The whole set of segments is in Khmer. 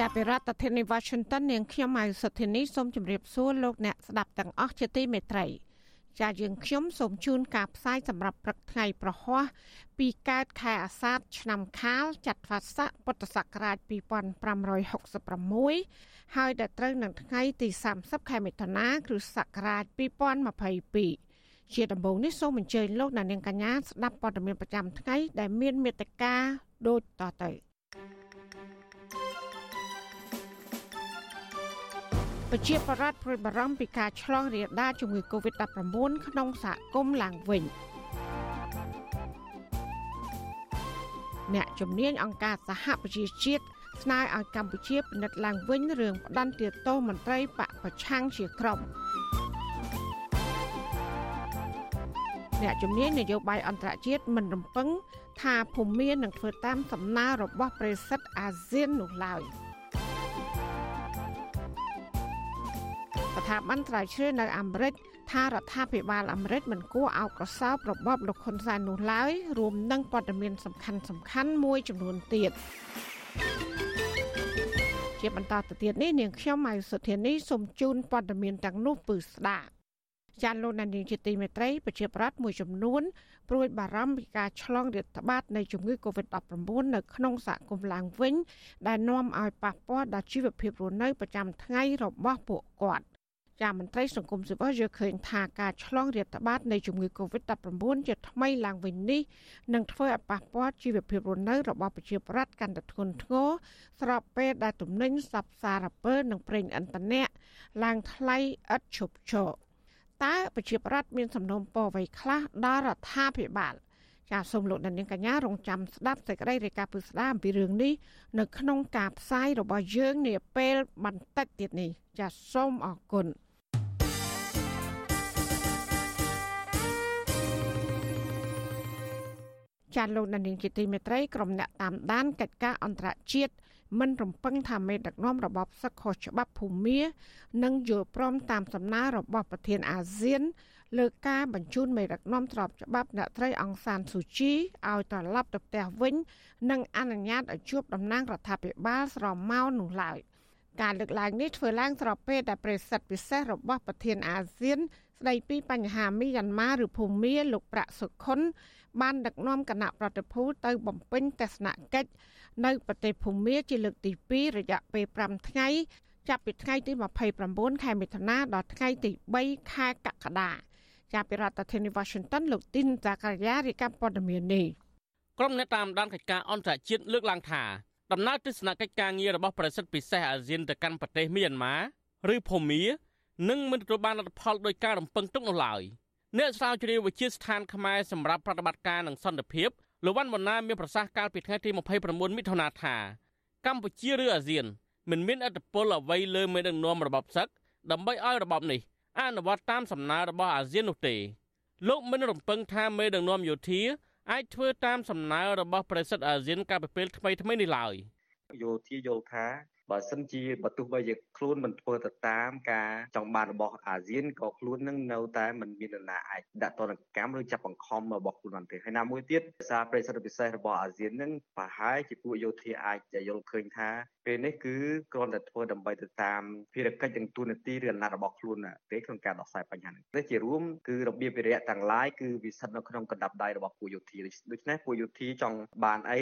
ចាប់ពីរដ្ឋធានី Washington នាងខ្ញុំម៉ៅសុធានីសូមជម្រាបសួរលោកអ្នកស្ដាប់ទាំងអស់ជាទីមេត្រីចាយើងខ្ញុំសូមជូនការផ្សាយសម្រាប់ព្រឹកថ្ងៃប្រហ័សពីកើតខែអាសាឍឆ្នាំខាលចត្វាស័កពុទ្ធសករាជ2566ហើយដល់ត្រូវនឹងថ្ងៃទី30ខែមិថុនាគ្រិស្តសករាជ2022ជាដំបូងនេះសូមអញ្ជើញលោកអ្នកនាងកញ្ញាស្ដាប់ព័ត៌មានប្រចាំថ្ងៃដែលមានមេត្តាដូចតទៅ ប្រជាប្រដ្ឋព្រួយបារម្ភពីការឆ្លងរាលដាលជំងឺ Covid-19 ក្នុងសហគមន៍ឡើងវិញអ្នកជំនាញអង្គការសហប្រជាជាតិស្នើឲ្យកម្ពុជាពិនិត្យឡើងវិញរឿងផ្ដន្ទាទោសមន្ត្រីបកប្រឆាំងជាក្រុមអ្នកជំនាញនយោបាយអន្តរជាតិមិនរំពឹងថាភូមានឹងធ្វើតាមសំណើរបស់ប្រេសិតអាស៊ាននោះឡើយ ស្ថាប័នស្រាវជ្រាវនៅអាមេរិកថារដ្ឋាភិបាលអាមេរិកមិនគួរអោបក្រសោបរបបលោកហ៊ុនសែននោះឡើយរួមនឹងព័ត៌មានសំខាន់សំខាន់មួយចំនួនទៀតជាបន្តទៅទៀតនេះនាងខ្ញុំម៉ៃសុធានីសូមជូនព័ត៌មានទាំងនោះពឺស្ដាប់ចានលោកនាងជាទីមេត្រីប្រជាប្រដ្ឋមួយចំនួនព្រួយបារម្ភពីការឆ្លងរាតត្បាតនៃជំងឺ Covid-19 នៅក្នុងសហគមន៍ឡើងវិញដែលនាំឲ្យប៉ះពាល់ដល់ជីវភាពរស់នៅប្រចាំថ្ងៃរបស់ពួកគាត់ ចាមន្ត្រីសង្គមស៊ីវិលយល់ឃើញថាការឆ្លងរាតត្បាតនៃជំងឺ Covid-19 ជាថ្មីឡើងវិញនេះនឹងធ្វើឲ្យប៉ះពាល់ជីវភាពរស់នៅរបស់ប្រជាពលរដ្ឋកាន់តែធ្ងន់ធ្ងរស្របពេលដែលទំនិញសັບសារពើនិងប្រេងឥន្ធនៈឡើងថ្លៃឥតឈប់ឈរតើប្រជាពលរដ្ឋមានសំណូមពរអ្វីខ្លះដល់រដ្ឋាភិបាល ចាសសូមលោកអ្នកនាងកញ្ញារងចាំស្ដាប់សេចក្តីរាយការណ៍ពិស្ដារអំពីរឿងនេះនៅក្នុងការផ្សាយរបស់យើងនាពេលបន្តិចទៀតនេះចាសសូមអរគុណចាលោកនាងជាទីមេត្រីក្រុមអ្នកតាមដានកិច្ចការអន្តរជាតិមិនរំពឹងថាមេដឹកនាំរបបសឹកខុសច្បាប់ភូមានឹងយល់ព្រមតាមសំណើរបស់ប្រធានអាស៊ាន លើការបញ្ជូនមេដឹកនាំស្របច្បាប់អ្នកត្រីអង្សានស៊ូជីឲ្យត្រឡប់ទៅផ្ទះវិញ និងអនុញ្ញាតឲ្យជួបតំណាងរដ្ឋាភិបាលស្រមោលនោះឡើយការលើកឡើងនេះធ្វើឡើងស្របពេលដែលប្រេសិតពិសេសរបស់ប្រធានអាស៊ាន ស្ដីពីបញ្ហាមីយ៉ាន់ម៉ាឬភូមាលោកប្រាក់សុខុន បានដឹកនាំគណៈប្រតិភូទៅបំពេញទស្សនកិច្ចនៅប្រទេសភូមាជាលើកទី2រយៈពេល5ថ្ងៃចាប់ពីថ្ងៃទី29ខែមិថុនាដល់ថ្ងៃទី3ខែកក្កដា ចាប់ពីរដ្ឋធានី Washington លោកទីនសាការីយ៉ារាយការណ៍ព័ត៌មាននេះក្រុមអ្នកតាមដានកិច្ចការអន្តរជាតិលើកឡើងថាដំណើរទស្សនកិច្ចការងាររបស់ប្រសិទ្ធពិសេសអាស៊ានទៅកាន់ប្រទេសមីយ៉ាន់ម៉ាឬភូមានឹងមិនទទួលបានលទ្ធផលដោយការរំពឹងទុកនោះឡើយ។អ្នកស្រាវជ្រាវវិទ្យាស្ថានខ្មែរសម្រាប់ប្រតិបត្តិការនិងសន្តិភាពលោកវ៉ាន់វណ្ណាមានប្រសាសន៍កាលពីថ្ងៃទី29មិថុនាថាកម្ពុជាឬអាស៊ានមិនមានអធិបុលអ្វីលើមេដឹកនាំរបបសឹកដើម្បីឲ្យរបបនេះ អនុវត្តតាមសំណើរបស់អាស៊ាននោះទេលោកមិនរំពឹងថាមេដឹកនាំយោធាអាចធ្វើតាមសំណើរបស់ប្រេសិតអាស៊ានកាលពីពេលថ្មីថ្មីនេះឡើយយោធាយល់ថា បើសិនជាបើទោះបីជាខ្លួនមិនធ្វើទៅតាមការចង់បានរបស់អាស៊ានក៏ខ្លួននឹងនៅតែមិនមាននរណាអាចដាក់ទណ្ឌកម្មឬចាប់បង្ខំរបស់ខ្លួនបានទេហើយណាមួយទៀតសារប្រិយសិទ្ធិពិសេសរបស់អាស៊ាននឹងប្រហែលជាពួកយោធាអាចយល់ឃើញថាពេលនេះគឺគ្រាន់តែធ្វើដើម្បីទៅតាមភារកិច្ចនិងទូនាទីឬអំណាចរបស់ខ្លួនទេក្នុងការដោះស្រាយបញ្ហានេះនេះជារួមគឺរបៀបវិរៈទាំងឡាយគឺវាស្ថិតនៅក្នុងកណ្ដាប់ដៃរបស់ពួកយោធាដូច្នេះពួកយោធាចង់បានអី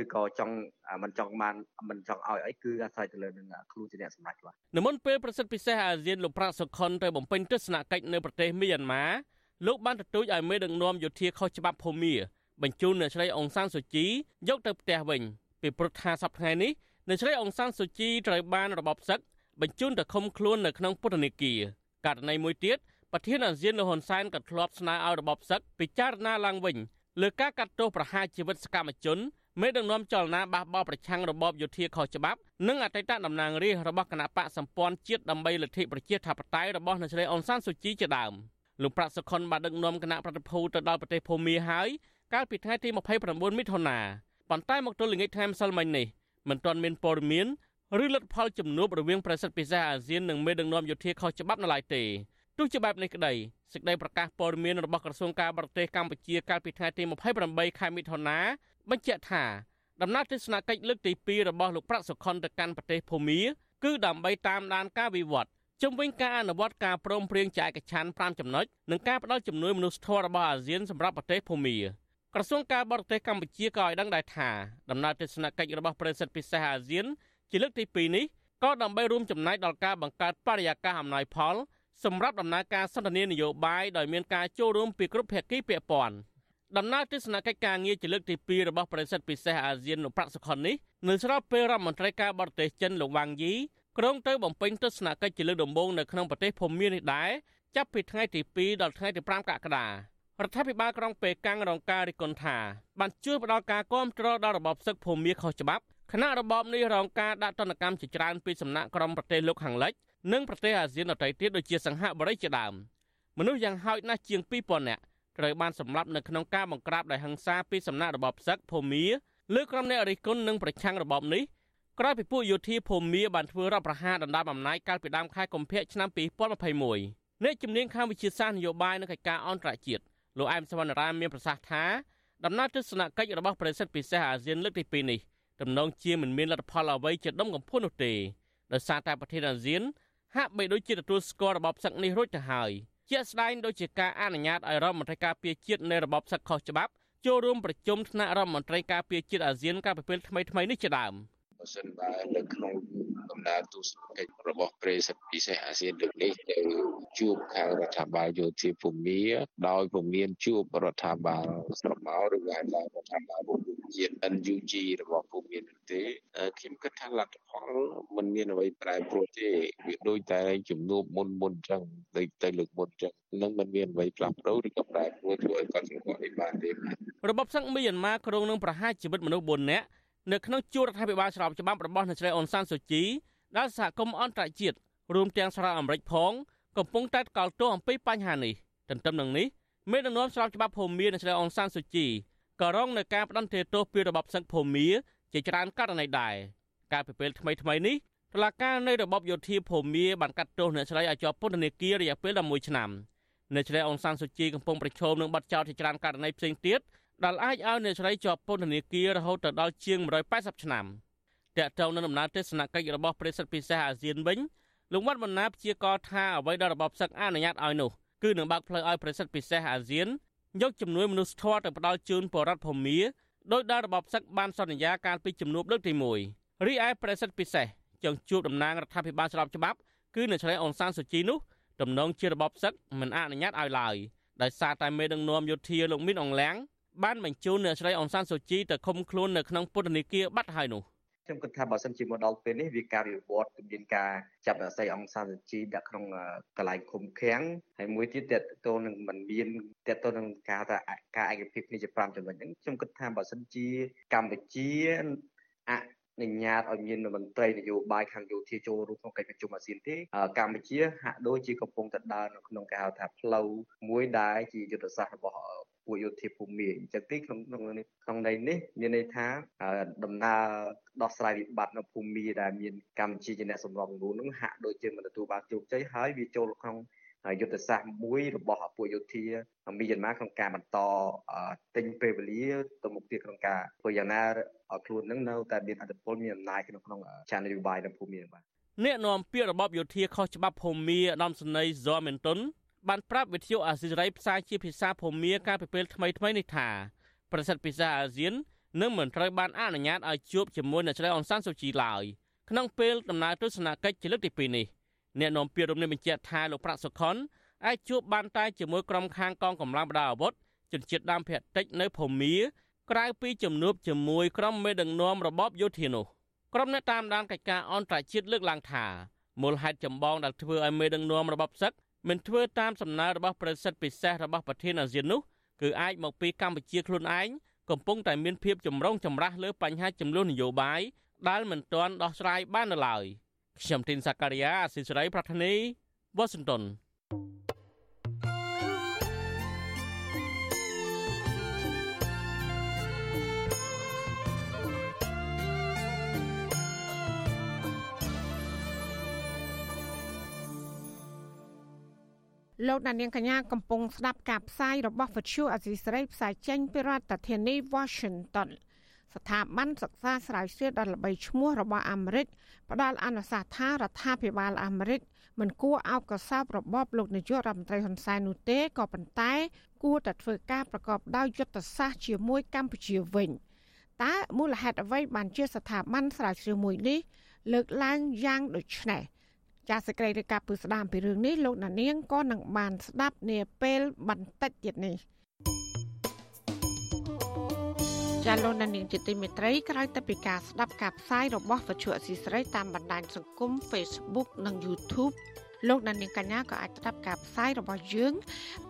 ឬក៏ចង់មិនចង់បានមិនចង់ឲ្យអីគឺអាស្រ័យទៅលើនឹងខ្លួនជាអ្នកសម្រេចបាទនៅមុនពេលប្រសិទ្ធពិសេសអាស៊ានលោកប្រាក់សុខុនទៅបំពេញទស្សនកិច្ចនៅប្រទេសមីយ៉ាន់ម៉ាលោកបានទទូចឲ្យមេដឹកនាំយោធាខុសច្បាប់ភូមាបញ្ជូនអ្នកស្រីអង្សានសូជីយកទៅផ្ទះវិញពីព្រោះថាសប្តាហ៍នេះអ្នកស្រីអង្សានសូជីត្រូវបានរបបសឹកបញ្ជូនទៅឃុំខ្លួននៅក្នុងពន្ធនាគារករណីមួយទៀតប្រធានអាស៊ានលោកហ៊ុនសែនក៏ធ្លាប់ស្នើឲ្យរបបសឹកពិចារណាឡើងវិញលើការកាត់ទោសប្រហារជីវិតសកម្មជន មេដឹកនាំចលនាបះបោប្រឆាំងរបបយោធាខុសច្បាប់និងអតីតតំណាងរាស្ត្ររបស់គណៈបកសម្ព័ន្ធជាតិដើម្បីលទ្ធិប្រជាធិបតេយ្យរបស់អ្នកស្រីអ៊ុនសានស៊ូជីជាដើមលោកប្រាក់សុខុនបានដឹកនាំគណៈប្រតិភូទៅដល់ប្រទេសភូមាហើយកាលពីថ្ងៃទី29មិថុនាប៉ុន្តែមកទល់ល្ងាចថ្ងៃម្សិលមិញនេះមិនទាន់មានព័ត៌មានឬលទ្ធផលជំនួបរវាងប្រសិទ្ធពិសេសអាស៊ាននិងមេដឹកនាំយោធាខុសច្បាប់នៅឡើយទេទោះជាបែបនេះក្តីសេចក្តីប្រកាសព័ត៌មានរបស់ក្រសួងការបរទេសកម្ពុជាកាលពីថ្ងៃទី28ខែមិថុនា បញ្ជាក់ថាដំណើរទស្សនកិច្ចលើកទី2របស់លោកប្រាក់សុខុនទៅកាន់ប្រទេសភូមាគឺដើម្បីតាមដានការវិវត្តជំវិញការអនុវត្តការព្រមព្រៀងចែកកឆាន5ចំណុចនិងការផ្តល់ជំនួយមនុស្សធម៌របស់អាស៊ានសម្រាប់ប្រទេសភូមាក្រសួងការបរទេសកម្ពុជាក៏ឲ្យដឹងដែរថាដំណើរទស្សនកិច្ចរបស់ប្រធានពិសេសអាស៊ានជាលើកទី2នេះក៏ដើម្បីរួមចំណែកដល់ការបង្កើតបរិយាកាសអំណោយផលសម្រាប់ដំណើរការសន្ទនានយោបាយដោយមានការចូលរួមពីគ្រប់ភាគីពាក់ព័ន្ធ ដំណើរទស្សនកិច្ចការងារជាលើកទី2របស់ប្រធានពិសេសអាស៊ានលោកប្រាក់សុខុននេះនៅស្របពេលរដ្ឋមន្ត្រីការបរទេសចិនលោកវ៉ាងយីក្រុងទៅបំពេញទស្សនកិច្ចជាលើកដំបូងនៅក្នុងប្រទេសភូមានេះដែរចាប់ពីថ្ងៃទី2ដល់ថ្ងៃទី5កក្កដារដ្ឋាភិបាលក្រុងប៉េកាំងរងការរិះគន់ថាបានជួយផ្ដល់ការគាំទ្រដល់របបសឹកភូមាខុសច្បាប់គណៈរបបនេះរងការដាក់ទណ្ឌកម្មជាច្រើនពីសំណាក់ក្រុមប្រទេសលោកខាងលិចនិងប្រទេសអាស៊ានដទៃទៀតដូចជាសង្ហបុរីជាដើមមនុស្សយ៉ាងហោចណាស់ជាង2000នាក់ ត្រូវបានសម្លាប់នៅក្នុងការបង្ក្រាបដោយហិង្សាពីសំណាក់របបសឹកភូមាលើក្រុមអ្នករិះគន់និងប្រឆាំងរបបនេះក្រោយពីពួកយោធាភូមាបានធ្វើរដ្ឋប្រហារដណ្ដើមអំណាចកាលពីដើមខែកុម្ភៈឆ្នាំ2021អ្នកជំនាញខាងវិទ្យាសាស្ត្រនយោបាយនិងកិច្ចការអន្តរជាតិលោកអែមសវណ្ណរាមមានប្រសាសន៍ថាដំណើរទស្សនកិច្ចរបស់ប្រសិទ្ធពិសេសអាស៊ានលើកទី2នេះទំនងជាមិនមានលទ្ធផលអ្វីជាដុំកំភួននោះទេដោយសារតែប្រធានអាស៊ានហាក់បីដូចជាទទួលស្គាល់របបសឹកនេះរួចទៅហើយ ជាក់ស្ដែងដូចជាការអនុញ្ញាតឲ្យរដ្ឋមន្ត្រីការពារជាតិនៃរបបសឹកខុសច្បាប់ចូលរួមប្រជុំថ្នាក់រដ្ឋមន្ត្រីការពារជាតិអាស៊ានកាលពីពេលថ្មីៗនេះជាដើមបើសិនបើនៅក្នុង កំណើតទស្សនកិច្ចរបស់ប្រទេសពិសេសអាស៊ានលើកនេះទៅជួបខាងរដ្ឋាភិបាលយោធាភូមាដោយពមានជួបរដ្ឋាភិបាលស្រុកមកឬក៏រដ្ឋាភិបាលពលរដ្ឋជាតិ NUG របស់ភូមានោះទេខ្ញុំគិតថាលទ្ធផលមិនមានអ្វីប្រែប្រួលទេវាដូចតែជំនួបមុនមុនអញ្ចឹងដូចទៅលើកមុនអញ្ចឹងនឹងមិនមានអ្វីផ្លាស់ប្ដូរឬក៏ប្រែប្រួលធ្វើឲ្យកត់សម្គាល់អីបានទេរបបសឹកមីយ៉ាន់ម៉ាគ្រងនឹងប្រហារជីវិតមនុស្ស4នាក់ នៅក្នុងជួររដ្ឋាភិបាលស្របច្បាប់របស់អ្នកស្រីអ៊ុនសានស៊ូជីដែលសហគមន៍អន្តរជាតិរួមទាំងសហរដ្ឋអាមេរិកផងកំពុងតែកោតទោសអំពីបញ្ហានេះទន្ទឹមនឹងនេះមេដឹកនាំស្របច្បាប់ភូមាអ្នកស្រីអ៊ុនសានស៊ូជីក៏រងនឹងការផ្ដន្ទាទោសពីរបបសឹកភូមាជាច្រើនករណីដែរកាលពីពេលថ្មីថ្មីនេះតុលាការនៃរបបយោធាភូមាបានកាត់ទោសអ្នកស្រីឲ្យជាប់ពន្ធនាគាររយៈពេល11ឆ្នាំអ្នកស្រីអ៊ុនសានស៊ូជីកំពុងប្រឈមនឹងបទចោទជាច្រើនករណីផ្សេងទៀត ដែលអាចឲ្យអ្នកស្រីជាប់ពន្ធនាគាររហូតទៅដល់ជាង180ឆ្នាំតកតងនឹងដំណើរទស្សនកិច្ចរបស់ប្រេសិតពិសេសអាស៊ានវិញលោកវត្តបណ្ណាព្យាករថាអ្វីដែលរបបសឹកអនុញ្ញាតឲ្យនោះគឺនឹងបើកផ្លូវឲ្យប្រេសិតពិសេសអាស៊ានយកជំនួយមនុស្សធម៌ទៅផ្ដល់ជូនបរដ្ឋភូមាដោយដែលរបបសឹកបានសន្យាកាលពីជំនួបលើកទី1រីឯប្រេសិតពិសេសចង់ជួបតំណាងរដ្ឋាភិបាលស្របច្បាប់គឺអ្នកឆ្លៃអនសានសុជីនោះតំណងជារបបសឹកមិនអនុញ្ញាតឲ្យឡើយដោយសារតែមេដឹកនាំយោធាលោកមីនអងឡាំង បានបញ្ជូនអ្នកស្រីអនសានសូជីទៅឃុំខ្លួននៅក្នុងពន្ធនាគារបាត់ហើយនោះខ្ញុំគិតថាបើសិនជាមកដល់ពេលនេះវាការវិវត្តមានការចាប់អ្នកស្រីអង្គសានជីដាក់ក្នុងកន្លែងឃុំឃាំងហើយមួយទៀតតទៅនឹងមិនមានតទៅនឹងការថាការឯកភាពគ្នាជា5ចំណុចហ្នឹងខ្ញុំគិតថាបើសិនជាកម្ពុជាអនុញ្ញាតឲ្យមានមន្ត្រីនយោបាយខាងយោធាចូលរួមក្នុងកិច្ចប្រជុំអាស៊ានទេកម្ពុជាហាក់ដូចជាកំពុងតែដើរនៅក្នុងគេហៅថាផ្លូវមួយដែលជាយុទ្ធសាស្ត្ររបស់ ពួកយោធាភូមិអញ្ចឹងទេក្នុងក្នុងក្នុងន័យនេះមានន័យថាដំណើរដោះស្រាយវិបត្តិនៅភូមិដែលមានកម្ពុជាជាអ្នកសម្របសម្រួលនឹងហាក់ដូចជាមិនទទួលបានជោគជ័យហើយវាចូលក្នុងយុទ្ធសាស្ត្រមួយរបស់ពួកយោធាមីយ៉ាន់ម៉ាក្នុងការបន្តទិញពេលវេលាទៅមុខទៀតក្នុងការធ្វើយ៉ាងណាឲ្យខ្លួននឹងនៅតែមានអធិបុលមានអំណាចក្នុងក្នុងឆាននយោបាយនៅភូមិនេះបាទអ្នកនាំពាក្យរបបយោធាខុសច្បាប់ភូមិអាដាមសនីហ្សមែនតុន បានប្រាប់វិទ្យុអាស៊ីសេរីផ្សាយជាភាសាភូមាកាលពីពេលថ្មីៗនេះថាប្រសិទ្ធពិសាអាស៊ាននឹងមិនត្រូវបានអនុញ្ញាតឲ្យជួបជាមួយអ្នកស្រីអនសានសូជីឡើយក្នុងពេលដំណើរទស្សនកិច្ចជាលើកទី2នេះអ្នកនាំពាក្យរំលឹកបញ្ជាក់ថាលោកប្រាក់សុខុនអាចជួបបានតែជាមួយក្រុមខាងកងកម្លាំងបដាអាវុធជនជាតិដើមភាគតិចនៅភូមាក្រៅពីជំនួបជាមួយក្រុមមេដឹកនាំរបបយោធានោះក្រុមអ្នកតាមដានកិច្ចការអន្តរជាតិលើកឡើងថាមូលហេតុចម្បងដែលធ្វើឲ្យមេដឹកនាំរបបសឹក មិនធ្វើតាមសំណើរបស់ប្រសិទ្ធពិសេសរបស់ប្រធានអាស៊ាននោះគឺអាចមកពីកម្ពុជាខ្លួនឯងកំពុងតែមានភាពចម្រូងចម្រាសលើបញ្ហាចំនួននយោបាយដែលមិនទាន់ដោះស្រាយបាននៅឡើយខ្ញុំទីនសាការីយ៉ាអស៊ីសេរីប្រធានីវ៉ាស៊ីនតោន លោកដានៀងកញ្ញាកំពុងស្ដាប់ការផ្សាយរបស់វិទ្យុអសីស្រីផ្សាយចេញពីរដ្ឋធានី Washington ស្ថាប័នសិក្សាស្រាវជ្រាវដ៏ល្បីឈ្មោះរបស់អាមេរិកផ្ដល់អនុសាសន៍ថារដ្ឋាភិបាលអាមេរិកមិនគួរអោបកសោបរបបលោកនាយករដ្ឋមន្ត្រីហ៊ុនសែននោះទេក៏ប៉ុន្តែ គួរតែធ្វើការប្រកបដោយយុទ្ធសាស្ត្រជាមួយកម្ពុជាវិញតើមូលហេតុអ្វីបានជាស្ថាប័នស្រាវជ្រាវមួយនេះលើកឡើងយ៉ាងដូចនេះ ចាសសេចក្តីរាយការណ៍ពីស្ដាមពីរឿងនេះលោកណានៀងក៏នឹងបានស្ដាប់នាពេលបន្តិចទៀតនេះចាលោកណានៀងជាទីមេត្រីក្រោយទៅពីការស្ដាប់ការផ្សាយរបស់វិទ្យុអសីស្រីតាមបណ្ដាញសង្គម Facebook និង YouTube លោកដានៀងកញ្ញាក៏អាចស្ដាប់ការផ្សាយរបស់យើង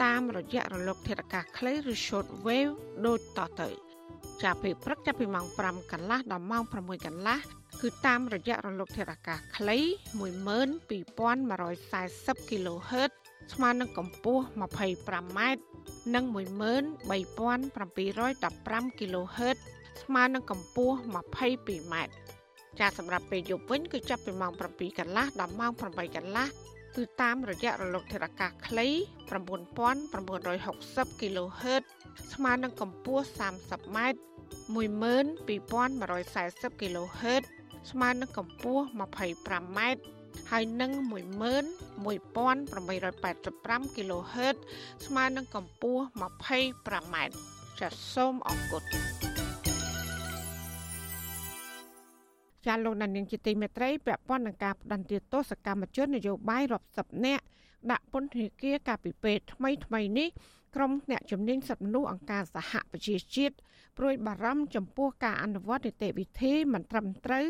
តាមរយៈរលក ធាតុអាកាសខ្លីឬ Short Wave ដូចតទៅ ចាប់ពីព្រឹកចាប់ពីម៉ោង5កន្លះដល់ម៉ោង6កន្លះ គឺតាមរយៈរលកធាតុអាកាសខ្លី12140 kHz ស្មើនឹងកម្ពស់ 25m និង13715 kHz ស្មើនឹងកម្ពស់ 22m ចាសម្រាប់ពេលយប់វិញគឺចាប់ពីម៉ោង7កន្លះដល់ម៉ោង8កន្លះគឺតាមរយៈរលកធាតុអាកាសខ្លី9960 kHz ស្មើនឹងកម្ពស់ 30m 12140 kHz ស្មើនឹងកម្ពស់ 25m ហើយនឹង11885 kHz ស្មើនឹងកម្ពស់ 25m ចាសសូមអរគុណចាលោកដានៀងជាទីមេត្រីពាក់ព័ន្ធនឹងការផ្ដន្ទាទោសកម្មជននយោបាយរាប់សិបនាក់ដាក់ពន្ធនាគារកាលពីពេលថ្មីថ្មីនេះក្រុមអ្នកជំនាញសិទ្ធិមនុស្សអង្គការសហប្រជាជាតិ ព្រួយបារម្ភចំពោះការអនុវត្តនីតិវិធីមិនត្រឹមត្រូវ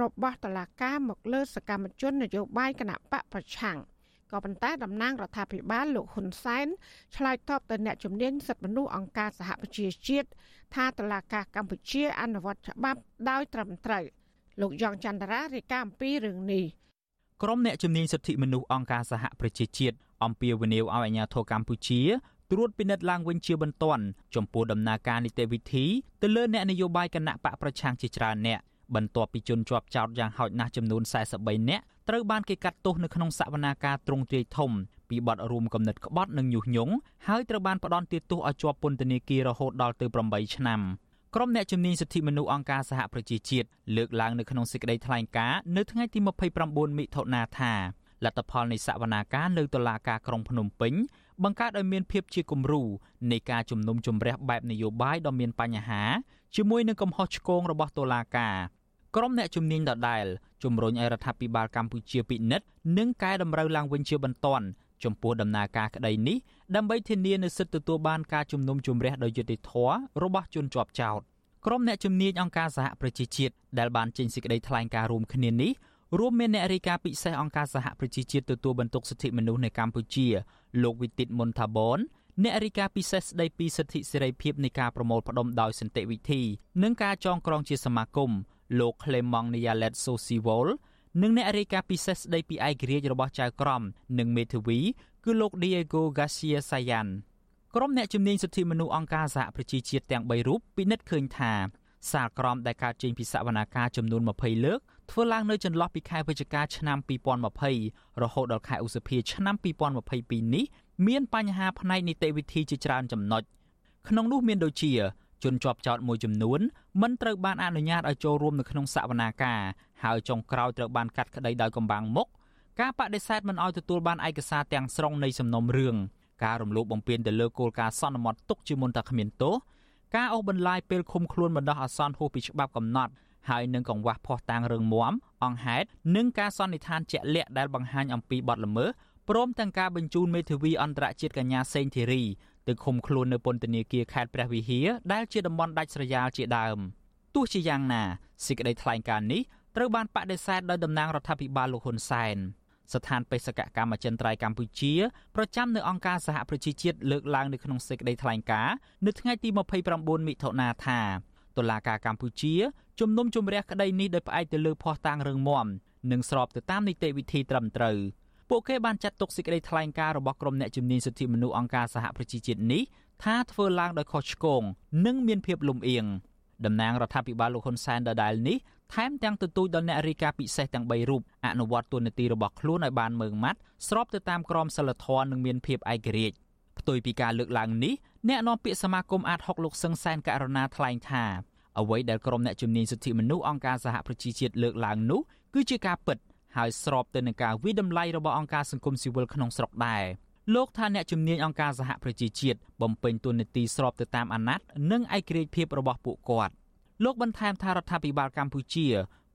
របស់តុលាការមកលើសកម្មជននយោបាយគណៈបកប្រឆាំងក៏ប៉ុន្តែតំណាងរដ្ឋាភិបាលលោកហ៊ុនសែនឆ្លើយតបទៅអ្នកជំនាញសិទ្ធិមនុស្សអង្គការសហប្រជាជាតិថាតុលាការកម្ពុជាអនុវត្តច្បាប់ដោយត្រឹមត្រូវលោកយ៉ងច័ន្ទរារាយការណ៍អំពីរឿងនេះក្រុមអ្នកជំនាញសិទ្ធិមនុស្សអង្គការសហប្រជាជាតិអំពាវនាវឲ្យអាជ្ញាធរកម្ពុជា ត្រួតពិនិត្យឡើងវិញជាបន្ទាន់ចំពោះដំណើរការនីតិវិធីទៅលើអ្នកនយោបាយគណៈបកប្រឆាំងជាច្រើនអ្នកបន្ទាប់ពីជនជាប់ចោតយ៉ាងហោចណាស់ចំនួន43នាក់ត្រូវបានគេកាត់ទោសនៅក្នុងសវនាការទ្រង់ទ្រាយធំពីបទរួមគំនិតក្បត់និងញុះញង់ហើយត្រូវបានផ្ដន្ទាទោសឲ្យជាប់ពន្ធនាគាររហូតដល់ទៅ8ឆ្នាំក្រុមអ្នកជំនាញសិទ្ធិមនុស្សអង្គការសហប្រជាជាតិលើកឡើងនៅក្នុងសេចក្តីថ្លែងការណ៍នៅថ្ងៃទី29មិថុនាថាលទ្ធផលនៃសវនាការនៅតុលាការក្រុងភ្នំពេញ បង្កើតឲ្យមានភាពជាគំរូនៃការជំនុំជម្រះបែបនយោបាយដ៏មានបញ្ហាជាមួយនឹងកំហុសឆ្គងរបស់តុលាការក្រុមអ្នកជំនាញដដែលជំរុញឲ្យរដ្ឋាភិបាលកម្ពុជាពិនិត្យនិងកែតម្រូវឡើងវិញជាបន្ទាន់ចំពោះដំណើរការក្តីនេះដើម្បីធានានូវសិទ្ធិទទួលបានការជំនុំជម្រះដោយយុត្តិធម៌របស់ជនជាប់ចោទក្រុមអ្នកជំនាញអង្គការសហប្រជាជាតិដែលបានចេញសេចក្តីថ្លែងការណ៍រួមគ្នានេះរួមមានអ្នករាយការណ៍ពិសេសអង្គការសហប្រជាជាតិទទួលបន្ទុកសិទ្ធិមនុស្សនៅកម្ពុជា លោកវិទិតមុនថាបនអ្នករាយការណ៍ពិសេសស្ដីពីសិទ្ធិសេរីភាពនៃការប្រមូលផ្ដុំដោយសន្តិវិធីនិងការចងក្រងជាសមាគមលោក Clement Nialet Sosiwol និងអ្នករាយការណ៍ពិសេសស្ដីពីឯករាជ្យរបស់ចៅក្រមនិងមេធាវីគឺលោក Diego Garcia Sayan ក្រុមអ្នកជំនាញសិទ្ធិមនុស្សអង្គការសហប្រជាជាតិទាំង3រូបពិនិត្យឃើញថាសាលក្រមដែលកើតចេញពីសវនាការចំនួន20លើក ធ្វើឡើងនៅចន្លោះពីខែវិច្ឆិកាឆ្នាំ2020រហូតដល់ខែឧសភាឆ្នាំ2022នេះមានបញ្ហាផ្នែកនីតិវិធីជាច្រើនចំណុចក្នុងនោះមានដូចជាជនជាប់ចោតមួយចំនួនមិនត្រូវបានអនុញ្ញាតឲ្យចូលរួមនៅក្នុងសវនាការហើយចុងក្រោយត្រូវបានកាត់ក្តីដោយកំបាំងមុខការបដិសេធមិនឲ្យទទួលបានឯកសារទាំងស្រុងនៃសំណុំរឿងការរំលោភបំពានទៅលើគោលការណ៍សន្មត់ទុកជាមុនតែគ្មានទោសការអូសបន្លាយពេលឃុំខ្លួនបណ្ដោះអាសន្នហួសពីច្បាប់កំណត់ ហើយនឹងកង្វះភ័ស្តុតាងរឿងមាំអង្គហេតុនិងការសន្និដ្ឋានជាក់លាក់ដែលបង្ហាញអំពីបទល្មើសព្រមទាំងការបញ្ជូនមេធាវីអន្តរជាតិកញ្ញាសេងធីរីទៅឃុំខ្លួននៅពន្ធនាគារខេត្តព្រះវិហារដែលជាតំបន់ដាច់ស្រយាលជាដើមទោះជាយ៉ាងណាសេចក្តីថ្លែងការណ៍នេះត្រូវបានបដិសេធដោយតំណាងរដ្ឋាភិបាលលោកហ៊ុនសែនស្ថានបេសកកម្មអចិន្ត្រៃយ៍កម្ពុជាប្រចាំនៅអង្គការសហប្រជាជាតិលើកឡើងនៅក្នុងសេចក្តីថ្លែងការណ៍នៅថ្ងៃទី29មិថុនាថា តុលាការកម្ពុជាជំនុំជម្រះក្តីនេះដោយផ្អែកទៅលើភស្តុតាងរឹងមាំនិងស្របទៅតាមនីតិវិធីត្រឹមត្រូវពួកគេបានចាត់ទុកសេចក្តីថ្លែងការណ៍របស់ក្រុមអ្នកជំនាញសិទ្ធិមនុស្សអង្គការសហប្រជាជាតិនេះថាធ្វើឡើងដោយខុសឆ្គងនិងមានភាពលំអៀងតំណាងរដ្ឋាភិបាលលោកហ៊ុនសែនដដែលនេះថែមទាំងទទូចដល់អ្នករាយការណ៍ពិសេសទាំង3រូបអនុវត្តទូនាទីរបស់ខ្លួនឲ្យបានម៉ឺងម៉ាត់ស្របទៅតាមក្រមសីលធម៌និងមានភាពឯករាជ្យ ផ្ទុយពីការលើកឡើងនេះអ្នកនាំពាក្យសមាគមអាត6លោកសឹងសែនករណាថ្លែងថាអ្វីដែលក្រុមអ្នកជំនាញសិទ្ធិមនុស្សអង្គការសហប្រជាជាតិលើកឡើងនោះគឺជាការពិតហើយស្របទៅនឹងការវិដំឡៃរបស់អង្គការសង្គមស៊ីវិលក្នុងស្រុកដែរលោកថាអ្នកជំនាញអង្គការសហប្រជាជាតិបំពេញតួនាទីស្របទៅតាមអាណត្តិនិងឯករាជ្យភាពរបស់ពួកគាត់លោកបន្ថែមថារដ្ឋាភិបាលកម្ពុជា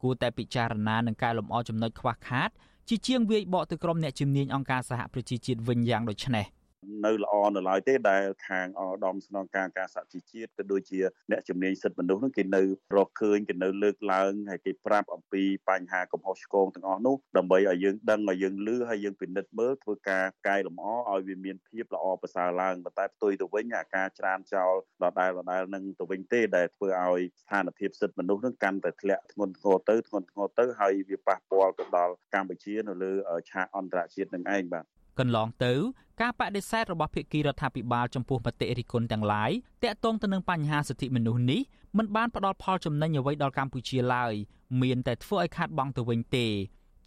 គួរតែពិចារណានឹងកែលម្អចំណុចខ្វះខាតជាជាងវាយបកទៅក្រុមអ្នកជំនាញអង្គការសហប្រជាជាតិវិញយ៉ាងដូចនេះ។ នៅល្អនៅឡើយទេដែលខាងអដំស្នងការការសហជីវជាតិក៏ដូចជាអ្នកជំនាញសិទ្ធិមនុស្សនោះគេនៅរកឃើញគេនៅលើកឡើងហើយគេប្រាប់អំពីបញ្ហាកំហុសឆ្គងទាំងអស់នោះដើម្បីឲ្យយើងដឹងឲ្យយើងលឺហើយយើងពិនិត្យមើលធ្វើការកែលម្អឲ្យវាមានភាពល្អប្រសើរឡើងប៉ុន្តែផ្ទុយទៅវិញអាការច្រានចោលដដែលដដែលនឹងទៅវិញទេដែលធ្វើឲ្យស្ថានភាពសិទ្ធិមនុស្សនឹងកាន់តែធ្លាក់ធ្ងន់ធ្ងរទៅធ្ងន់ធ្ងរទៅហើយវាប៉ះពាល់ទៅដល់កម្ពុជានៅលើឆាកអន្តរជាតិនឹងឯងបាទ កន្លងទៅការបដិសេធរបស់ភាគីរដ្ឋាភិបាលចំពោះមតិរិះគន់ទាំងឡាយតាក់ទងទៅនឹងបញ្ហាសិទ្ធិមនុស្សនេះមិនបានផ្ដល់ផលចំណេញអ្វីដល់កម្ពុជាឡើយមានតែធ្វើឲ្យខាត់បងទៅវិញទេ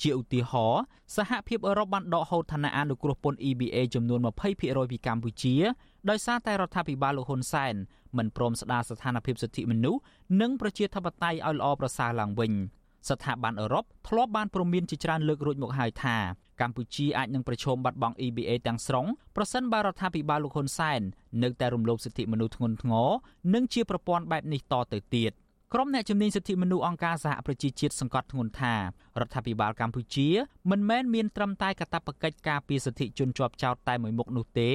ជាឧទាហរណ៍សហភាពអឺរ៉ុបបានដកហូតឋានៈអនុគ្រោះពន្ធ EBA ចំនួន20%ពីកម្ពុជាដោយសារតែរដ្ឋាភិបាលលោកហ៊ុនសែនមិនព្រមស្ដារស្ថានភាពសិទ្ធិមនុស្សនិងប្រជាធិបតេយ្យឲ្យល្អប្រសើរឡើងវិញ ស្ថាប័នអឺរ៉ុបធ្លាប់បានព្រមានជាច្រើនលើករួចមកហើយថាកម្ពុជាអាចនឹងប្រឈមបាត់បង់ EBA ទាំងស្រុងប្រសិនបើរដ្ឋាភិបាលលោកហ៊ុនសែននៅតែរំលោភសិទ្ធិមនុស្សធ្ងន់ធ្ងរនិងជាប្រព័ន្ធបែបនេះតទៅទៀតក្រុមអ្នកជំនាញសិទ្ធិមនុស្សអង្គការសហប្រជាជាតិសង្កត់ធ្ងន់ថារដ្ឋាភិបាលកម្ពុជាមិនមែនមានត្រឹមតែកាតព្វកិច្ចការពារសិទ្ធិជនជាប់ចោតតែមួយមុខនោះទេ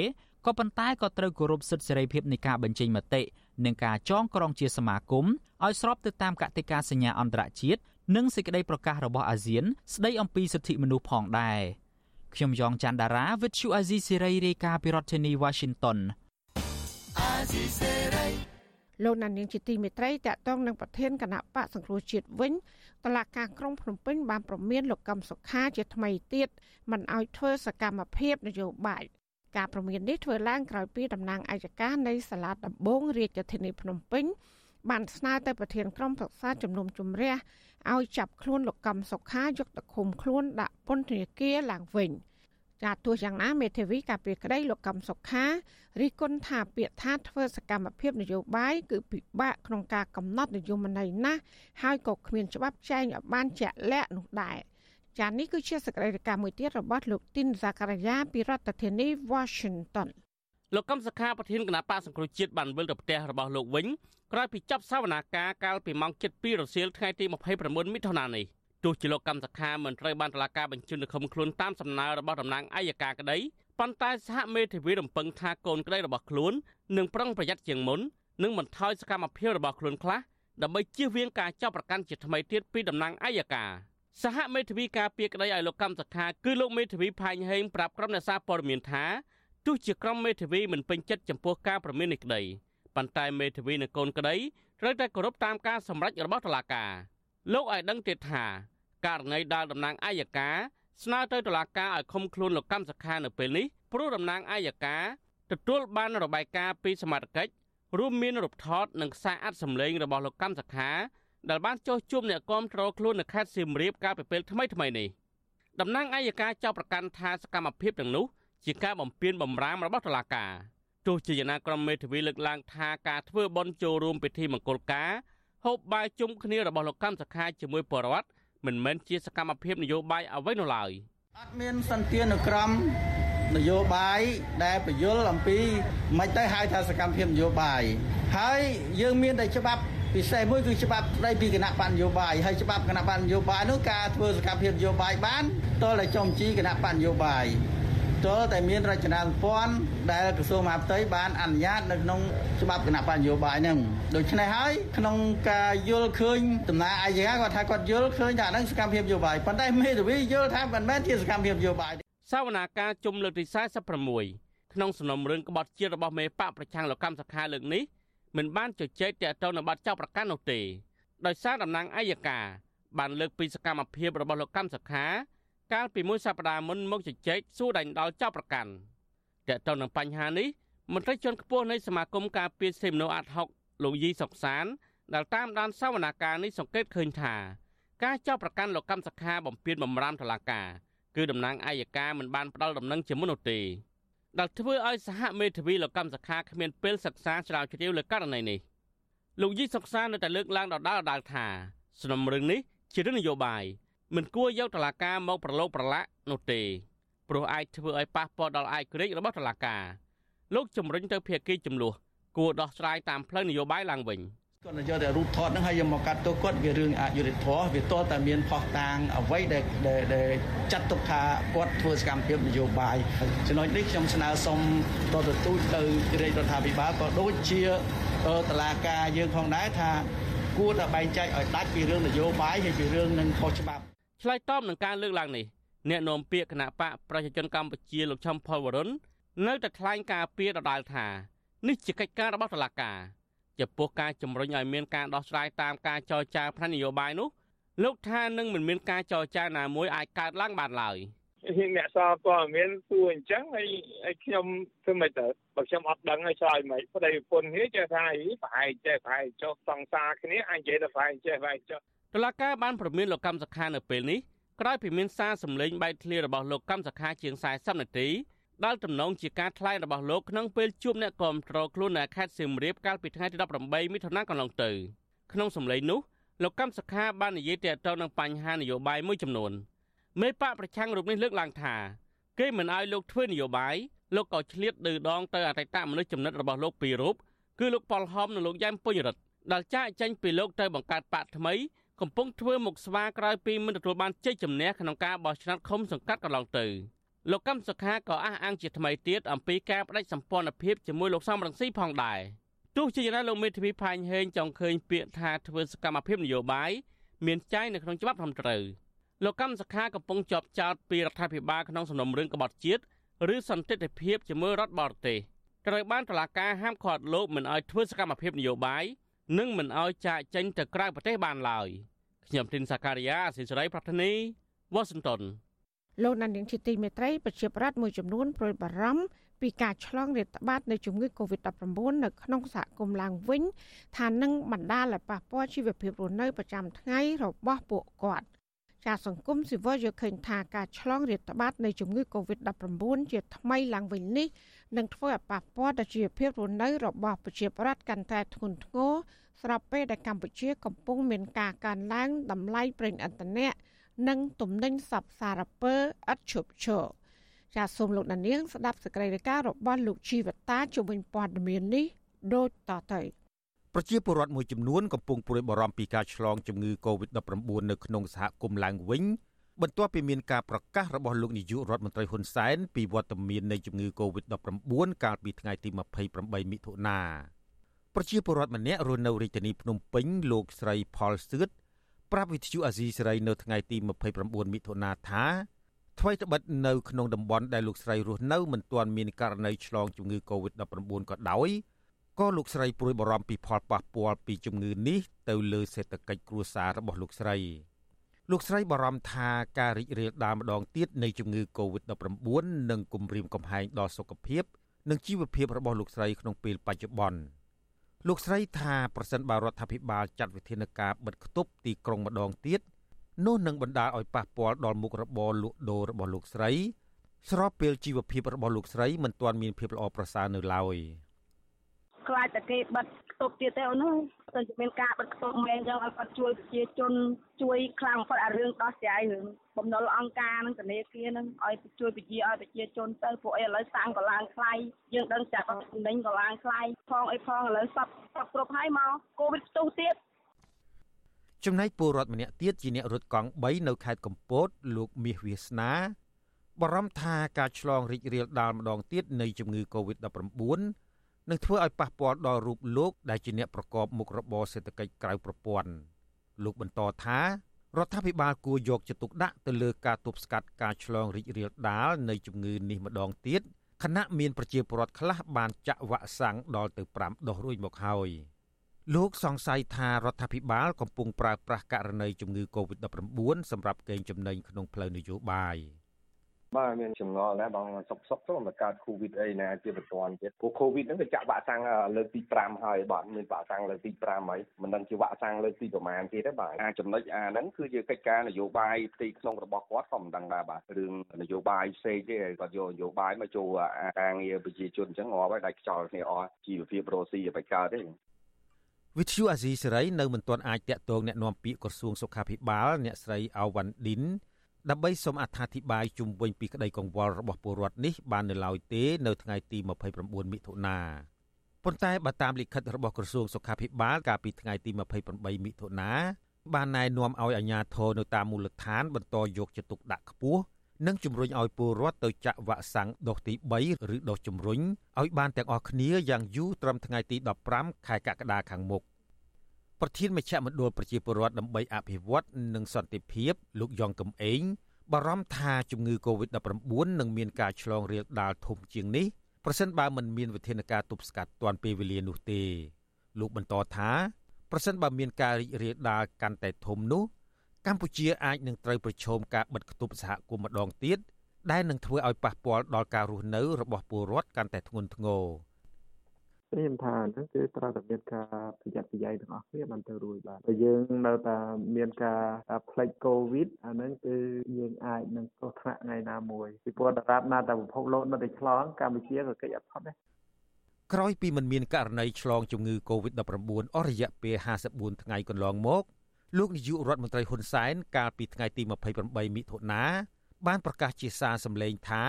ក៏ប៉ុន្តែក៏ត្រូវគោរពសិទ្ធិសេរីភាពនៃការបញ្ចេញមតិនិងការចងក្រងជាសមាគមឲ្យស្របទៅតាមកតិកាសញ្ញាអន្តរជាតិ និងសេចក្តីប្រកាសរបស់អាស៊ាន ស្តីអំពីសិទ្ធិមនុស្សផងដែរខ្ញុំយ៉ងច័ន្ទដារាវិទ្យុអាស៊ីសេរីរាយការណ៍ពីរដ្ឋធានី Washington អាស៊ីសេរីលោកណានៀងជាទីមេត្រីតកតងនឹងប្រធានគណៈបកសង្គ្រោះជាតិវិញតឡាការក្រុងភ្នំពេញបានប្រមានលោកកឹមសុខាជាថ្មីទៀតមិនឲ្យធ្វើសកម្មភាពនយោបាយការប្រមាននេះធ្វើឡើងក្រោយពីតំណាងអัยការនៃសាលាដំបងរាជធានីភ្នំពេញ បានស្នើទៅប្រធានក្រុមប្រឹក្សាជំនុំជម្រះឲ្យចាប់ខ្លួនលោកកំសុខាយកទៅឃុំខ្លួនដាក់ពន្ធនាគារឡើងវិញចាទោះយ៉ាងណាមេធាវីការពីក្តីលោកកំសុខារិះគន់ថាពាក្យថាធ្វើសកម្មភាពនយោបាយគឺពិបាកក្នុងការកំណត់នយោបាយណាស់ហើយក៏គ្មានច្បាប់ចែងឲ្យបានជាក់លាក់នោះដែរចានេះគឺជាសកម្មភាពមួយទៀតរបស់លោកទីនហ្សាការីយ៉ាពីរដ្ឋធានី Washington លោកកំសខាប្រធានគណៈបកសង្គ្រោះជាតិបានវិលទៅផ្ទះរបស់លោកវិញ ក្រោយពីចាប់សវនាការកាលពីម៉ោង7:00រសៀលថ្ងៃទី29មិថុនានេះទោះជាលោកកម្មសខាមិនត្រូវបានតុលាការបញ្ជូនទៅឃុំខ្លួនតាមសំណើរបស់តំណាងអัยការក្តីប៉ុន្តែសហមេធាវីរំពឹងថាកូនក្តីរបស់ខ្លួននឹងប្រុងប្រយ័ត្នជាងមុននិងបន្ថយសកម្មភាពរបស់ខ្លួនខ្លះដើម្បីជៀសវាងការចាប់ប្រកាន់ជាថ្មីទៀតពីតំណាងអัยការសហមេធាវីការពារក្តីឲ្យលោកកម្មសខាគឺលោកមេធាវីផាញ់ហេងប្រាប់ក្រុមអ្នកសារព័ត៌មានថាទោះជាក្រុមមេធាវីមិនពេញចិត្តចំពោះការប្រមាននេះក្តី ប៉ុន្តែមេធាវីនិងកូនក្តីត្រូវតែគោរពតាមការសម្រេចរបស់តុលាការលោកឲ្យដឹងទៀតថាករណីដែលតំណាងអាយកាស្នើទៅតុលាការឲ្យឃុំខ្លួនលោកកម្មសខានៅពេលនេះព្រោះតំណាងអាយកាទទួលបានរបាយការណ៍ពីសមាជិករួមមានរូបថតនិងខ្សែអត្ថសម្លេងរបស់លោកកម្មសខាដែលបានចុះជួបអ្នកគាំទ្រខ្លួននៅខេត្តសៀមរាបកាលពីពេលថ្មីថ្មីនេះតំណាងអាយកាចោទប្រកាន់ថាសកម្មភាពទាំងនោះជាការបំពានបំរាមរបស់តុលាការ ទោះជាយ៉ាងណាក្រុមមេធាវីលើកឡើងថាការធ្វើបន់ចូលរួមពិធីមង្គលការហូបបាយជុំគ្នារបស់លោកកម្មសខាជាមួយបរិវត្តមិនមែនជាសកម្មភាពនយោបាយអ្វីនោះឡើយអត់មានសន្តានក្រមនយោបាយដែលបញ្យលអំពីមិនទៅហៅថាសកម្មភាពនយោបាយហើយយើងមានតែច្បាប់ពិសេសមួយគឺច្បាប់ស្ដីពីគណៈបញ្ញោបាយហើយច្បាប់គណៈបញ្ញោបាយនោះការធ្វើសកម្មភាពនយោបាយបានតលតែចំជីគណៈបញ្ញោបាយអ ទាល់តែមានរចនាសម្ព័ន្ធដែលក្រសួងមហាផ្ទៃបានអនុញ្ញាតនៅក្នុងច្បាប់គណៈបញ្ញោបាយហ្នឹងដូច្នេះហើយក្នុងការយល់ឃើញដំណើរអាយកាគាត់ថាគាត់យល់ឃើញថាហ្នឹងសកម្មភាពនយោបាយប៉ុន្តែមេធាវីយល់ថាមិនមែនជាសកម្មភាពនយោបាយសវនាការជុំលើកទី46ក្នុងសំណុំរឿងក្បត់ជាតិរបស់មេបកប្រឆាំងលោកកម្មសខាលើកនេះមិនបានជជែកតាក់ទងនឹងបាត់ចោលប្រកាន់នោះទេដោយសារតំណាងអัยការបានលើកពីសកម្មភាពរបស់លោកកម្មសខា កាលពីមួយសប្តាហ៍មុនមកជជែកសួរដេញដោលចោលប្រកាន់តាក់ទងនឹងបញ្ហានេះមន្ត្រីជាន់ខ្ពស់នៃសមាគមការពារសិទ្ធិមនុស្សអាត់ហុកលោកយីសុកសានដែលតាមដានសវនកម្មនេះសង្កេតឃើញថាការចោទប្រកាន់លោកកម្មសខាបំពេញបំរាមតុលាការគឺតំណាងអัยការមិនបានផ្ដល់ដំណឹងជាមុននោះទេដែលធ្វើឲ្យសហមេធាវីលោកកម្មសខាគ្មានពេលសិក្សាស្រាវជ្រាវលើករណីនេះលោកយីសុកសាននៅតែលើកឡើងដដែលដដែលថាសំណុំរឿងនេះជារឿងនយោបាយ មិនគួរយកតឡាការមកប្រឡូកប្រឡាក់នោះទេព្រោះអាចធ្វើឲ្យប៉ះពាល់ដល់ឯករាជ្យរបស់តឡាការលោកជំរុញទៅភាគីចំនួនគួរដោះស្រាយតាមផ្លូវនយោបាយឡើងវិញគាត់យកតែរូបថតហ្នឹងហើយយកមកកាត់ទោសគាត់វារឿងអយុត្តិធម៌វាតតែមានផោះតាងអ្វីដែលដែលចាត់ទុកថាគាត់ធ្វើសកម្មភាពនយោបាយចំណុចនេះខ្ញុំស្នើសុំតទៅទូចទៅរាជរដ្ឋាភិបាលក៏ដូចជាតឡាការយើងផងដែរថាគួរតែបែងចែកឲ្យដាច់ពីរឿងនយោបាយហើយពីរឿងនឹងខុសច្បាប់ ឆ្លើយតបនឹងការលើកឡើងនេះអ្នកនាំពាក្យគណៈបកប្រជាជនកម្ពុជាលោកឈឹមផលវរុននៅតែថ្លែងការពីដដាលថានេះជាកិច្ចការរបស់តុលាការចំពោះការជំរុញឲ្យមានការដោះស្រាយតាមការចរចាផ្នែកនយោបាយនោះលោកថានឹងមិនមានការចរចាណាមួយអាចកើតឡើងបានឡើយហ៊ានអ្នកសារព័ត៌មានសួរអញ្ចឹងហើយខ្ញុំធ្វើមិនទៅបើខ្ញុំអត់ដឹងហើយឆ្លើយមិនប្តីប្រពន្ធនេះចេះថាអីប្រហែលចេះប្រហែលចុះសង្សារគ្នាអាចនិយាយទៅប្រហែលចេះប្រហែលចុះ តុលាការបានព្រមានលោកកម្មសខានៅពេលនេះក្រោយពីមានសារសម្លេងបែកធ្លារបស់លោកកម្មសខាជាង40នាទីដែលទំនងជាការថ្លែងរបស់លោកក្នុងពេលជួបអ្នកគាំទ្រខ្លួននៅខេត្តសៀមរាបកាលពីថ្ងៃទី18មិថុនាកន្លងទៅក្នុងសម្លេងនោះលោកកម្មសខាបាននិយាយទាក់ទងនឹងបញ្ហានយោបាយមួយចំនួនមេបកប្រឆាំងរូបនេះលើកឡើងថាគេមិនអោយលោកធ្វើនយោបាយលោកក៏ឆ្លៀតឌឺដងទៅអតីតមនុស្សចំណិតរបស់លោកពីររូបគឺលោកប៉ុលហំនិងលោកយ៉ែមពុញរិទ្ធដែលចាកចេញពីលោកទៅបង្កើតបកថ្មី កំពុងធ្វើមុខស្វាក្រោយពីមិនទទួលបានជ័យជំនះក្នុងការបោះឆ្នោតឃុំសង្កាត់កន្លងទៅលោកកឹមសុខាក៏អះអាងជាថ្មីទៀតអំពីការបដិសម្ព័ន្ធភាពជាមួយលោកសំរងស៊ីផងដែរទោះជាយ៉ាងណាលោកមេធាវីផាញ់ហេងចង់ឃើញពាក្យថាធ្វើសកម្មភាពនយោបាយមានចែងនៅក្នុងច្បាប់ត្រឹមត្រូវលោកកម្មសខាកំពុងជាប់ចោតពីរដ្ឋាភិបាលក្នុងសំណុំរឿងក្បត់ជាតិឬសន្តិទ្ធិភាពជាមួយរដ្ឋបរទេសត្រូវបានតុលាការហាមឃាត់លោកមិនឲ្យធ្វើសកម្មភាពនយោបាយ និងមិនឲ្យចាកចេញទៅក្រៅប្រទេសបានឡើយខ្ញុំទីនសាការីយ៉ាអសិសរីប្រធានីវ៉ាស៊ីនតោនលោកណានៀងជាទីមេត្រីប្រជាប្រដ្ឋមួយចំនួនប្រួយបារម្ភពីការឆ្លងរាតត្បាតនៃជំងឺ Covid-19 នៅក្នុងសហគមន៍ឡើងវិញថានឹងបណ្ដាលឲ្យប៉ះពាល់ជីវភាពរស់នៅប្រចាំថ្ងៃរបស់ពួកគាត់ ចាសង្គមស៊ីវិលយល់ឃើញថាការឆ្លងរាតត្បាតនៃជំងឺ Covid-19 ជាថ្មីឡើងវិញនេះនឹងធ្វើឲ្យប៉ះពាល់ដល់ជីវភាពរស់នៅរបស់ប្រជាពលរដ្ឋកាន់តែធ្ងន់ធ្ងរស្របពេលដែលកម្ពុជាកំពុងមានការកើនឡើងតម្លៃប្រេងឥន្ធនៈនិងទំនិញសពសារពើឥតឈប់ឈរចាសសូមលោកដានៀងស្ដាប់សេចក្តីរាយការណ៍របស់លោកជីវតាជំនាញព័ត៌មាននេះដូចតទៅ ប្រជាពលរដ្ឋមួយចំនួនកំពុងព្រួយបារម្ភពីការឆ្លងជំងឺ Covid-19 នៅក្នុងសហគមន៍ឡើងវិញបន្ទាប់ពីមានការប្រកាសរបស់លោកនាយករដ្ឋមន្ត្រីហ៊ុនសែនពីវត្តមាននៃជំងឺ Covid-19 កាលពីថ្ងៃទី28មិថុនាប្រជាពលរដ្ឋម្នាក់រស់នៅរាជធានីភ្នំពេញលោកស្រីផលសឿតប្រាប់វិទ្យុអាស៊ីសេរីនៅថ្ងៃទី29មិថុនាថាថ្មីត្បិតនៅក្នុងតំបន់ដែលលោកស្រីរស់នៅមិនទាន់មានករណីឆ្លងជំងឺ Covid-19 ក៏ដោយ ក៏លោកស្រីព្រួយបារម្ភពីផលប៉ះពាល់ពីជំងឺនេះទៅលើសេដ្ឋកិច្ចគ្រួសាររបស់លោកស្រីលោកស្រីបារម្ភថាការរីករាលដាលម្ដងទៀតនៃជំងឺ Covid-19 នឹងគំរាមកំហែងដល់សុខភាព និងជីវភាពរបស់លោកស្រីក្នុងពេលបច្ចុប្បន្នលោកស្រីថាប្រសិនបើរដ្ឋាភិបាលចាត់វិធានការបិទគប់ទីក្រុងម្ដងទៀតនោះនឹងបណ្ដាលឲ្យប៉ះពាល់ដល់មុខរបរលក់ដូររបស់លោកស្រី ស្របពេលជីវភាពរបស់លោកស្រីមិនទាន់មានភាពល្អប្រសើរនៅឡើយ។ ខ្លាចតែគេបិទខ្ទប់ទៀតទេអូនអើយទៅមានការបិទខ្ទប់មែនចឹងឲ្យគាត់ជួយប្រជាជនជួយខ្លាំងបំផុតអារឿងដោះស្រាយរឿងបំណុលអង្គការនឹងធនាគារនឹងឲ្យជួយពជាឲ្យប្រជាជនទៅពួកអីឥឡូវសាំងក៏ឡើងថ្លៃយើងដឹងចាក់តំណែងក៏ឡើងថ្លៃផងអីផងឥឡូវសពសពគ្រប់ហើយមកកូវីដផ្ទុះទៀតចំណែកពលរដ្ឋម្នាក់ទៀតជាអ្នករត់កង់3នៅខេត្តកំពតលោកមាសវាសនាបារម្ភថាការឆ្លងរីករាលដាលម្ដងទៀតនៃជំងឺ Covid-19 នឹងធ្វើឲ្យប៉ះពាល់ដល់រូបលោកដែលជាអ្នកប្រកបមុខរបរសេដ្ឋកិច្ចក្រៅប្រព័ន្ធលោកបន្តថារដ្ឋាភិបាលគួរយកចិត្តទុកដាក់ទៅលើការទប់ស្កាត់ការឆ្លងរីករាលដាលនៃជំងឺនេះម្ដងទៀតខណៈមានប្រជាពលរដ្ឋខ្លះបានចាក់វ៉ាក់សាំងដល់ទៅ5ដុសរួចមកហើយលោកសង្ស័យថារដ្ឋាភិបាលកំពុងប្រើប្រាស់ករណីជំងឺ Covid-19 សម្រាប់កេងចំណេញក្នុងផ្លូវនយោបាយ។ បាទមានចម្ងល់ណាបងសុកសុកទៅមកកើតកូវីដអីណាជាបន្ទាន់ទៀតព្រោះកូវីដហ្នឹងវាចាក់វ៉ាក់សាំងលើកទី5ហើយបាទមានវ៉ាក់សាំងលើកទី5ហើយមិនដឹងជាវ៉ាក់សាំងលើកទីប្រមាណទៀតទេបាទអាចំណុចអាហ្នឹងគឺជាកិច្ចការនយោបាយផ្ទៃក្នុងរបស់គាត់ក៏មិនដឹងដែរបាទរឿងនយោបាយផ្សេងទេគាត់យកនយោបាយមកចូលការងារប្រជាជនអញ្ចឹងងាប់ហើយដាច់ខ្យល់គ្នាអស់ជីវភាពរស់ស៊ីបិកើតទេវិទ្យុអាស៊ីសេរីនៅមិនទាន់អាចតាក់ទងแนะនាំពាក្យក្រសួងសុខាភិបាលអ្នកស្រីអាវ៉ាន់ឌិន ដើម្បីសូមអត្ថាធិប្បាយជុំវិញពីក្តីកង្វល់របស់ពលរដ្ឋនេះបាននៅឡើយទេនៅថ្ងៃទី29មិថុនាប៉ុន្តែបើតាមលិខិតរបស់ក្រសួងសុខាភិបាលកាលពីថ្ងៃទី28មិថុនាបានណែនាំឲ្យអាជ្ញាធរនៅតាមមូលដ្ឋានបន្តយកចិត្តទុកដាក់ខ្ពស់និងជំរុញឲ្យពលរដ្ឋទៅចាក់វ៉ាក់សាំងដូសទី3ឬដូសជំរុញឲ្យបានទាំងអស់គ្នាយ៉ាងយូរត្រឹមថ្ងៃទី15ខែកក្កដាខាងមុខ ប្រធានមជ្ឈមណ្ឌលប្រជាពលរដ្ឋដើម្បីអភិវឌ្ឍនិងសន្តិភាពលោកយ៉ងកំឯងបារម្ភថាជំងឺ Covid-19 នឹងមានការឆ្លងរាលដាលធំជាងនេះប្រសិនបើមិនមានវិធានការទប់ស្កាត់ទាន់ពេលវេលានោះទេលោកបន្តថាប្រសិនបើមានការរីករាលដាលកាន់តែធំនោះ កម្ពុជាអាចនឹងត្រូវប្រឈមការបិទគប់សហគមន៍ម្ដងទៀតដែលនឹងធ្វើឲ្យប៉ះពាល់ដល់ការរស់នៅរបស់ពលរដ្ឋកាន់តែធ្ងន់ធ្ងរ ខ្ញុំថាហ្នឹងគឺត្រូវតែមានការប្រយ័ត្នប្រយែងទាំងអស់គ្នាបានទៅរួចបាទតែយើងនៅតែមានការផ្លេចកូវីដអាហ្នឹងគឺយើងអាចនឹងគ្រោះថ្នាក់ថ្ងៃណាមួយពីព្រោះតារាបណាតែពិភពលោកនៅតែឆ្លងកម្ពុជាក៏កិច្ចអត់ផុតដែរក្រោយពីមិនមានករណីឆ្លងជំងឺ Covid-19 អស់រយៈពេល54ថ្ងៃកន្លងមកលោកនាយករដ្ឋមន្ត្រីហ៊ុនសែនកាលពីថ្ងៃទី28មិថុនាបានប្រកាសជាសារសម្លេងថា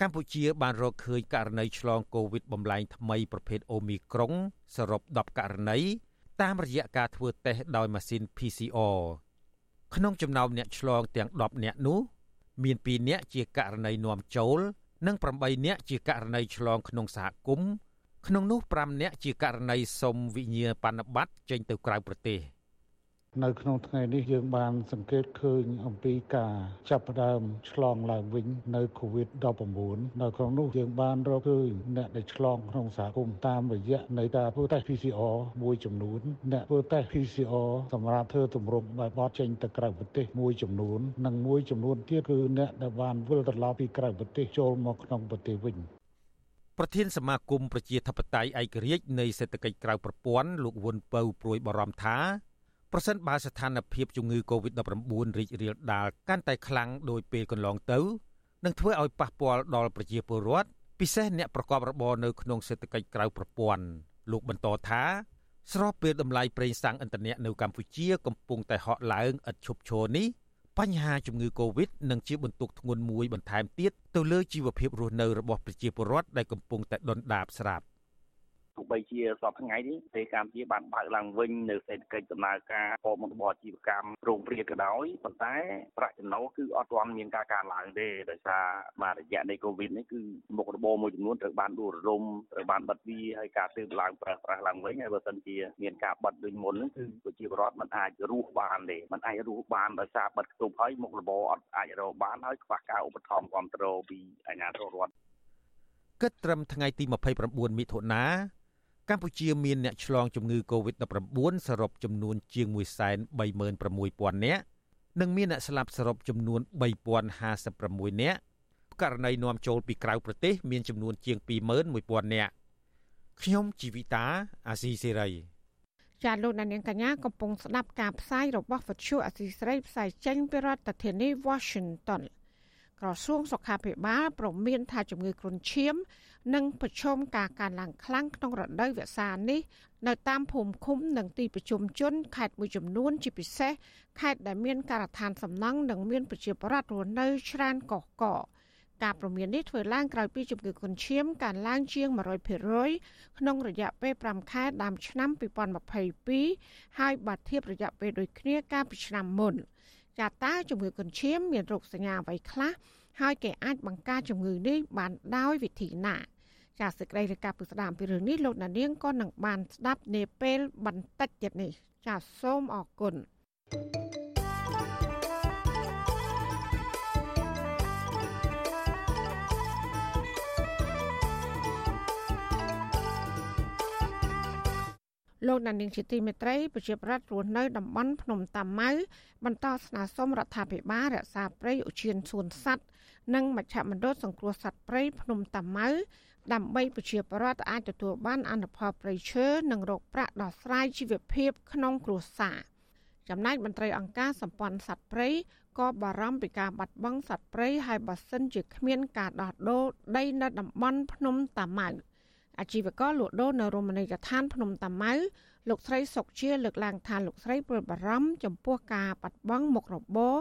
កម្ពុជាបានរកឃើញករណីឆ្លងកូវីដបំលែងថ្មីប្រភេទអូមីក្រុងសរុប10ករណីតាមរយៈការធ្វើតេស្តដោយម៉ាស៊ីន PCR ក្នុងចំណោមអ្នកឆ្លងទាំង10នាក់នោះ មាន2នាក់ជាករណីនាំចូល និង8នាក់ជាករណីឆ្លងក្នុងសហគមន៍ក្នុងនោះ5នាក់ជាករណីសុំវិញ្ញាបនបត្រចេញទៅក្រៅប្រទេស។ នៅក្នុងថ្ងៃនេះយើងបានសង្កេតឃើញអំពីការចាប់ផ្ដើមឆ្លងឡើងវិញនៅ COVID-19 នៅក្នុងនោះយើងបានរកឃើញអ្នកដែលឆ្លងក្នុងសហគមន៍តាមរយៈនៃការធ្វើតេស្ត PCR មួយចំនួនអ្នកធ្វើតេស្ត PCR សម្រាប់ធ្វើទម្រង់បែបបត់ចេញទៅក្រៅប្រទេសមួយចំនួននិងមួយចំនួនទៀតគឺអ្នកដែលបានវិលត្រឡប់ពីក្រៅប្រទេសចូលមកក្នុងប្រទេសវិញប្រធានសមាគមប្រជាធិបតេយ្យឯករាជ្យនៃសេដ្ឋកិច្ចក្រៅប្រព័ន្ធលោកវុនពៅព្រួយបារម្ភថា ប្រសិនបើស្ថានភាពជំងឺ Covid-19 រីករាលដាលកាន់តែខ្លាំងដោយពេលកន្លងទៅនឹងធ្វើឲ្យប៉ះពាល់ដល់ប្រជាពលរដ្ឋពិសេសអ្នកប្រកបរបរនៅក្នុងសេដ្ឋកិច្ចក្រៅប្រព័ន្ធលោកបន្តថាស្របពេលតម្លៃប្រេងសាំងឥន្ធនៈនៅកម្ពុជាកំពុងតែហក់ឡើងឥតឈប់ឈរនេះបញ្ហាជំងឺ Covid នឹងជាបន្ទុកធ្ងន់មួយបន្ថែមទៀតទៅលើជីវភាពរស់នៅរបស់ប្រជាពលរដ្ឋដែលកំពុងតែដុនដាបស្រាប់ ទោះបីជាសពថ្ងៃនេះប្រទេសកម្ពុជាបានបើកឡើងវិញនៅសេដ្ឋកិច្ចដំណើរការផលមុខរបរអាជីវកម្មរោងព្រាតក៏ដោយប៉ុន្តែប្រាក់ចំណូលគឺអត់ទាន់មានការកើនឡើងទេដោយសារមករយៈនៃកូវីដនេះគឺមុខរបរមួយចំនួនត្រូវបានដួលរលំត្រូវបានបិទវាហើយការទើបឡើងប្រើប្រាស់ឡើងវិញហើយបើសិនជាមានការបិទដូចមុនហ្នឹងគឺប្រជាពលរដ្ឋមិនអាចរស់បានទេមិនអាចរស់បានដោយសារបិទគប់ហើយមុខរបរអត់អាចរកបានហើយខ្វះការឧបត្ថម្ភគ្រប់គ្រងពីអាជ្ញាធររដ្ឋគិតត្រឹមថ្ងៃទី29មិថុនា កម្ពុជាមានអ្នកឆ្លងជំងឺ Covid-19 សរុបចំនួនជាង136,000នាក់និងមានអ្នកស្លាប់សរុបចំនួន3056នាក់ករណីនាំចូលពីក្រៅប្រទេស មានចំនួនជាង21,000នាក់ខ្ញុំជីវិតាអាស៊ីសេរីចាលោកនាងកញ្ញាកំពុងស្ដាប់ការផ្សាយរបស់វិទ្យុអាស៊ីសេរីផ្សាយចេញពីរដ្ឋធានី Washington ក្រសួងសុខាភិបាលប្រមានថាជំងឺគ្រុនឈាម និងប្រឈមការកើនឡើងខ្លាំងក្នុងរដូវវស្សានេះនៅតាមភូមិឃុំនិងទីប្រជុំជនខេត្តមួយចំនួន ជាពិសេសខេត្តដែលមានការដ្ឋានសំណង់និងមានប្រជាពលរដ្ឋរស់នៅច្រើនកកកការប្រមាននេះធ្វើឡើងក្រោយពីជំងឺកុនឈាមកើនឡើងជាង100%ក្នុងរយៈពេល5ខែដើមឆ្នាំ2022ហើយបើធៀបរយៈពេលដូចគ្នាកាលពីឆ្នាំមុន ចាតើជំងឺកុនឈាមមានរោគសញ្ញាអ្វីខ្លះហើយគេអាចបង្ការជំងឺនេះបានដោយវិធីណាចាសសេចក្តីរាយការណ៍ពីស្ដាមពីរឿងនេះលោកណានៀងក៏នឹងបានស្ដាប់នាពេលបន្តិចទៀតនេះចាសសូមអរគុណ thank you លោកដានីងជាទីមេត្រីប្រជាប្រដ្ឋរស់នៅតំបន់ភ្នំតាម៉ៅបន្តស្នើសុំរដ្ឋាភិបាលរក្សាព្រៃឧឈានសួនសត្វនិងមជ្ឈមណ្ឌលសង្គ្រោះសត្វព្រៃភ្នំតាម៉ៅដើម្បីប្រជាប្រដ្ឋអាចទទួលបានអនុផលព្រៃឈើនិងរកប្រាក់ដោះស្រាយជីវភាពក្នុងគ្រួសារចំណែកមន្ត្រីអង្គការសម្ព័ន្ធសត្វព្រៃក៏បារម្ភពីការបាត់បង់សត្វព្រៃហើយបើសិនជាគ្មានការដោះដូរដីនៅតំបន់ភ្នំតាម៉ៅ។ អាជីវករលក់ដូរនៅរមណីយដ្ឋានភ្នំតាម៉ៅលោកស្រីសុកជាលើកឡើងថាលោកស្រីព្រួយបារម្ភចំពោះការបាត់បង់មុខរបរ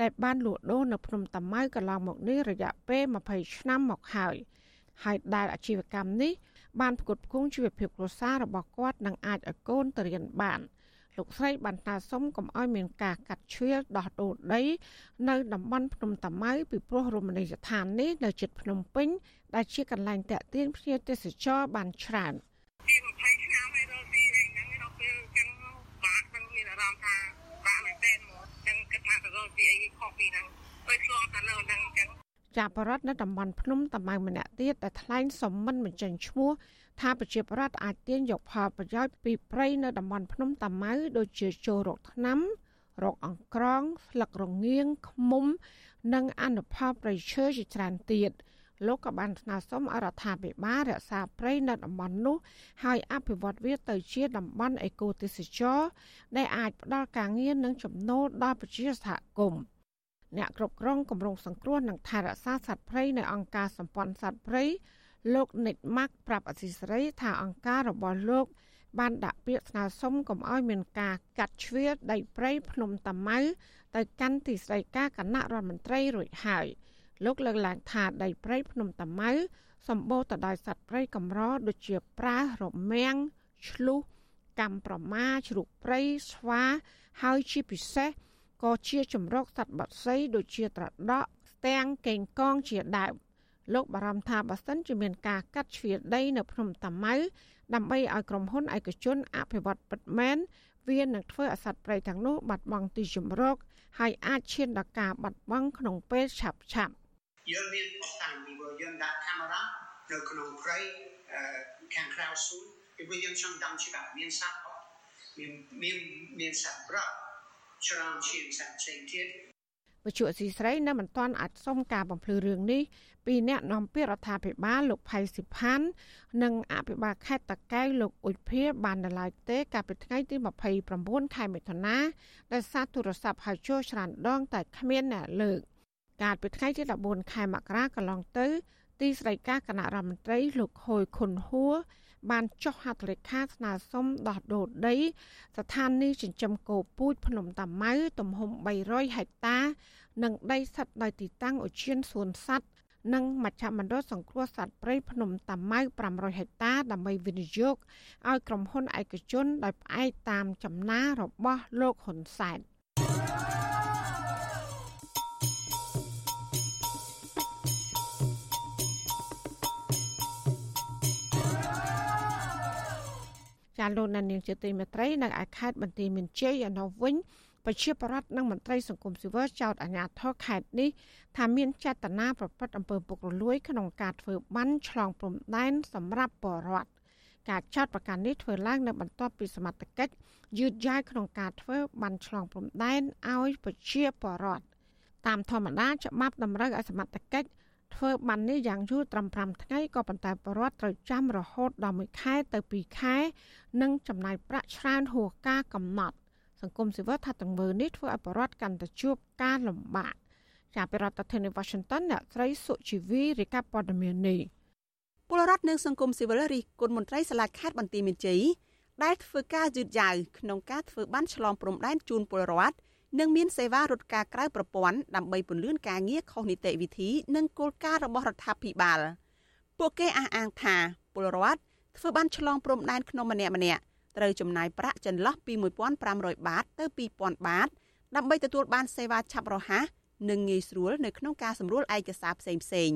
ដែលបានលក់ដូរនៅភ្នំតាម៉ៅកន្លងមកនេះរយៈពេល20ឆ្នាំមកហើយហើយដែលអាជីវកម្មនេះបានផ្គត់ផ្គង់ជីវភាពគ្រួសាររបស់គាត់និងអាចឲ្យកូនទៅរៀនបាន។ លោកស្រីបានតាសុំកុំឲ្យមានការកាត់ជ្រៀលដោះដូរដី នៅតំបន់ភ្នំតាម៉ៅពីព្រោះរមណីយដ្ឋាននេះនៅជិតភ្នំពេញដែលជាកន្លែងតាក់ទាញភ្ញៀវទេសចរបានច្រើនពី20ឆ្នាំហើយរកទីហ្នឹងដល់ពេលចឹងបាក់នឹងមានអារម្មណ៍ថាបាក់មែនទែនមកចឹងគិតថាទៅរកទីអីខុសពីហ្នឹងពេលឆ្លងតែនៅហ្នឹងចឹងចាបរដ្ឋនៅតំបន់ភ្នំតាម៉ៅម្នាក់ទៀតដែលថ្លែងសំមិនបញ្ចេញឈ្មោះ ថាប្រជាប្រដ្ឋអាចទាញយកផលប្រយោជន៍ពីព្រៃនៅតំបន់ភ្នំតាម៉ៅដូចជាចូលរកថ្នាំរកអង្ក្រងស្លឹករងៀងឃ្មុំ និងអនុផលប្រៃឈើជាច្រើនទៀតលោកក៏បានស្នើសុំអរដ្ឋាភិបាលរក្សាព្រៃនៅតំបន់នោះហើយអភិវឌ្ឍវាទៅជាតំបន់អេកូទេសចរដែលអាចផ្ដល់ការងារនិងចំណូលដល់ប្រជាសហគមន៍អ្នកគ្រប់គ្រងគម្រោងសង្គ្រោះនិងថែរក្សាសត្វព្រៃនៅអង្គការសម្ព័ន្ធសត្វព្រៃ លោកនិតម៉ាក់ប្រាប់អសីសេរីថាអង្គការរបស់លោក បានដាក់ពាក្យស្នើសុំកុំឲ្យមានការកាត់ជ្រៀតដីព្រៃភ្នំតាម៉ៅទៅកាន់ទីស្តីការគណៈរដ្ឋមន្ត្រីរួចហើយលោកលើកឡើងថាដីព្រៃភ្នំតាម៉ៅសម្បូរទៅដោយសត្វព្រៃកម្រដូចជាប្រើរមាំងឆ្លុះកំប្រមាជ្រូកព្រៃស្វាហើយជាពិសេសក៏ជាជំរកសត្វបក្សីដូចជាត្រដក់ស្ទាំងកេងកងជាដើម លោកបារម្ភថាបើសិនជាមានការកាត់ជ្រៀតដីនៅភ្នំតាម៉ៅដើម្បីឲ្យក្រុមហ៊ុនឯកជនអភិវឌ្ឍពិតមែនវានឹងធ្វើឲ្យសត្វព្រៃទាំងនោះបាត់បង់ទីជម្រកហើយអាចឈានដល់ការបាត់បង់ក្នុងពេលឆាប់ឆាប់យើងមានអស្ចារ្យពីព្រោះយើងដាក់កាមេរ៉ានៅក្នុងព្រៃខាងក្រៅស៊ូពីព្រោះយើងចង់ដឹងច្បាស់មានសត្វអត់មានមានមានសត្វប្រកច្រើនជាងសត្វផ្សេងទៀតវិជ្ជាស៊ីស្រីនៅមិនទាន់អាចសុំការបំភ្លឺរឿងនេះ ពីអ្នកនាំពាក្យរដ្ឋាភិបាលលោកផៃសិផាន់និងអភិបាលខេត្តតាកែវលោកអ៊ុចភាបាននៅឡើយទេកាលពីថ្ងៃទី29ខែមិថុនាដែលសារទូរស័ព្ទហៅចូលច្រើនដងតែគ្មានអ្នកលើកកាលពីថ្ងៃទី14ខែមករាកន្លងទៅ ទីស្តីការគណៈរដ្ឋមន្ត្រីលោកហួយខុនហួរបានចុះហត្ថលេខាស្នើសុំដោះដូរដី ស្ថានីយចិញ្ចឹមគោពូជភ្នំតាម៉ៅទំហំ300ហិកតា និងដីស្ថិតនៅទីតាំងឧឈានសួនសត្វ និងមជ្ឈមណ្ឌលសង្គ្រោះសត្វព្រៃភ្នំតាម៉ៅ500ហិកតាដើម្បីវិនិយោគឲ្យក្រុមហ៊ុនឯកជនដោយផ្អែកតាមចំណារបស់លោកហ៊ុនសែនចាលោកនាងជាទីមេត្រីនៅឯខេត្តបន្ទាយមានជ័យឯនោះវិញ ប្រជាប្រដ្ឋនិងមន្ត្រីសង្គមស៊ីវិលចោទអាជ្ញាធរខេត្តនេះថាមានចេតនាប្រព្រឹត្តអំពើពុករលួយក្នុងការធ្វើបានឆ្លងព្រំដែនសម្រាប់បរតការចោទប្រកាន់នេះធ្វើឡើងនៅបន្ទាប់ពីសមត្ថកិច្ចយឺតយ៉ាវក្នុងការធ្វើបានឆ្លងព្រំដែនឲ្យប្រជាពលរដ្ឋតាមធម្មតាច្បាប់តម្រូវឲ្យសមត្ថកិច្ចធ្វើបាននេះយ៉ាងយូរត្រឹម5ថ្ងៃក៏ប៉ុន្តែពលរដ្ឋត្រូវចាំរហូតដល់1ខែទៅ2ខែ និងចំណាយប្រាក់ច្រើនហួសការកំណត់ សង្គមស៊ីវិលថាទាំងមើលនេះធ្វើឲ្យបរដ្ឋកាន់តែជួបការលំបាកជាប្រធានាធិបតី Washington អ្នកស្រីសុជីវីរាយការណ៍ព័ត៌មាននេះពលរដ្ឋនិងសង្គមស៊ីវិលរីគុណមន្ត្រីសាលាខេត្តបន្ទាយមានជ័យដែលធ្វើការយឺតយ៉ាវក្នុងការធ្វើបានឆ្លងព្រំដែនជូនពលរដ្ឋនិងមានសេវារត់ការក្រៅប្រព័ន្ធដើម្បីពន្លឿនការងារខុសនីតិវិធី និងគោលការណ៍របស់រដ្ឋាភិបាល ពួកគេអះអាងថាពលរដ្ឋធ្វើបានឆ្លងព្រំដែនក្នុងម្នាក់ម្នាក់ ត្រូវចំណាយប្រាក់ចន្លោះពី1500បាតទៅ2000បាតដើម្បីទទួលបានសេវាឆាប់រហ័សនិងងាយស្រួលនៅក្នុងការសម្រួលឯកសារផ្សេងផ្សេង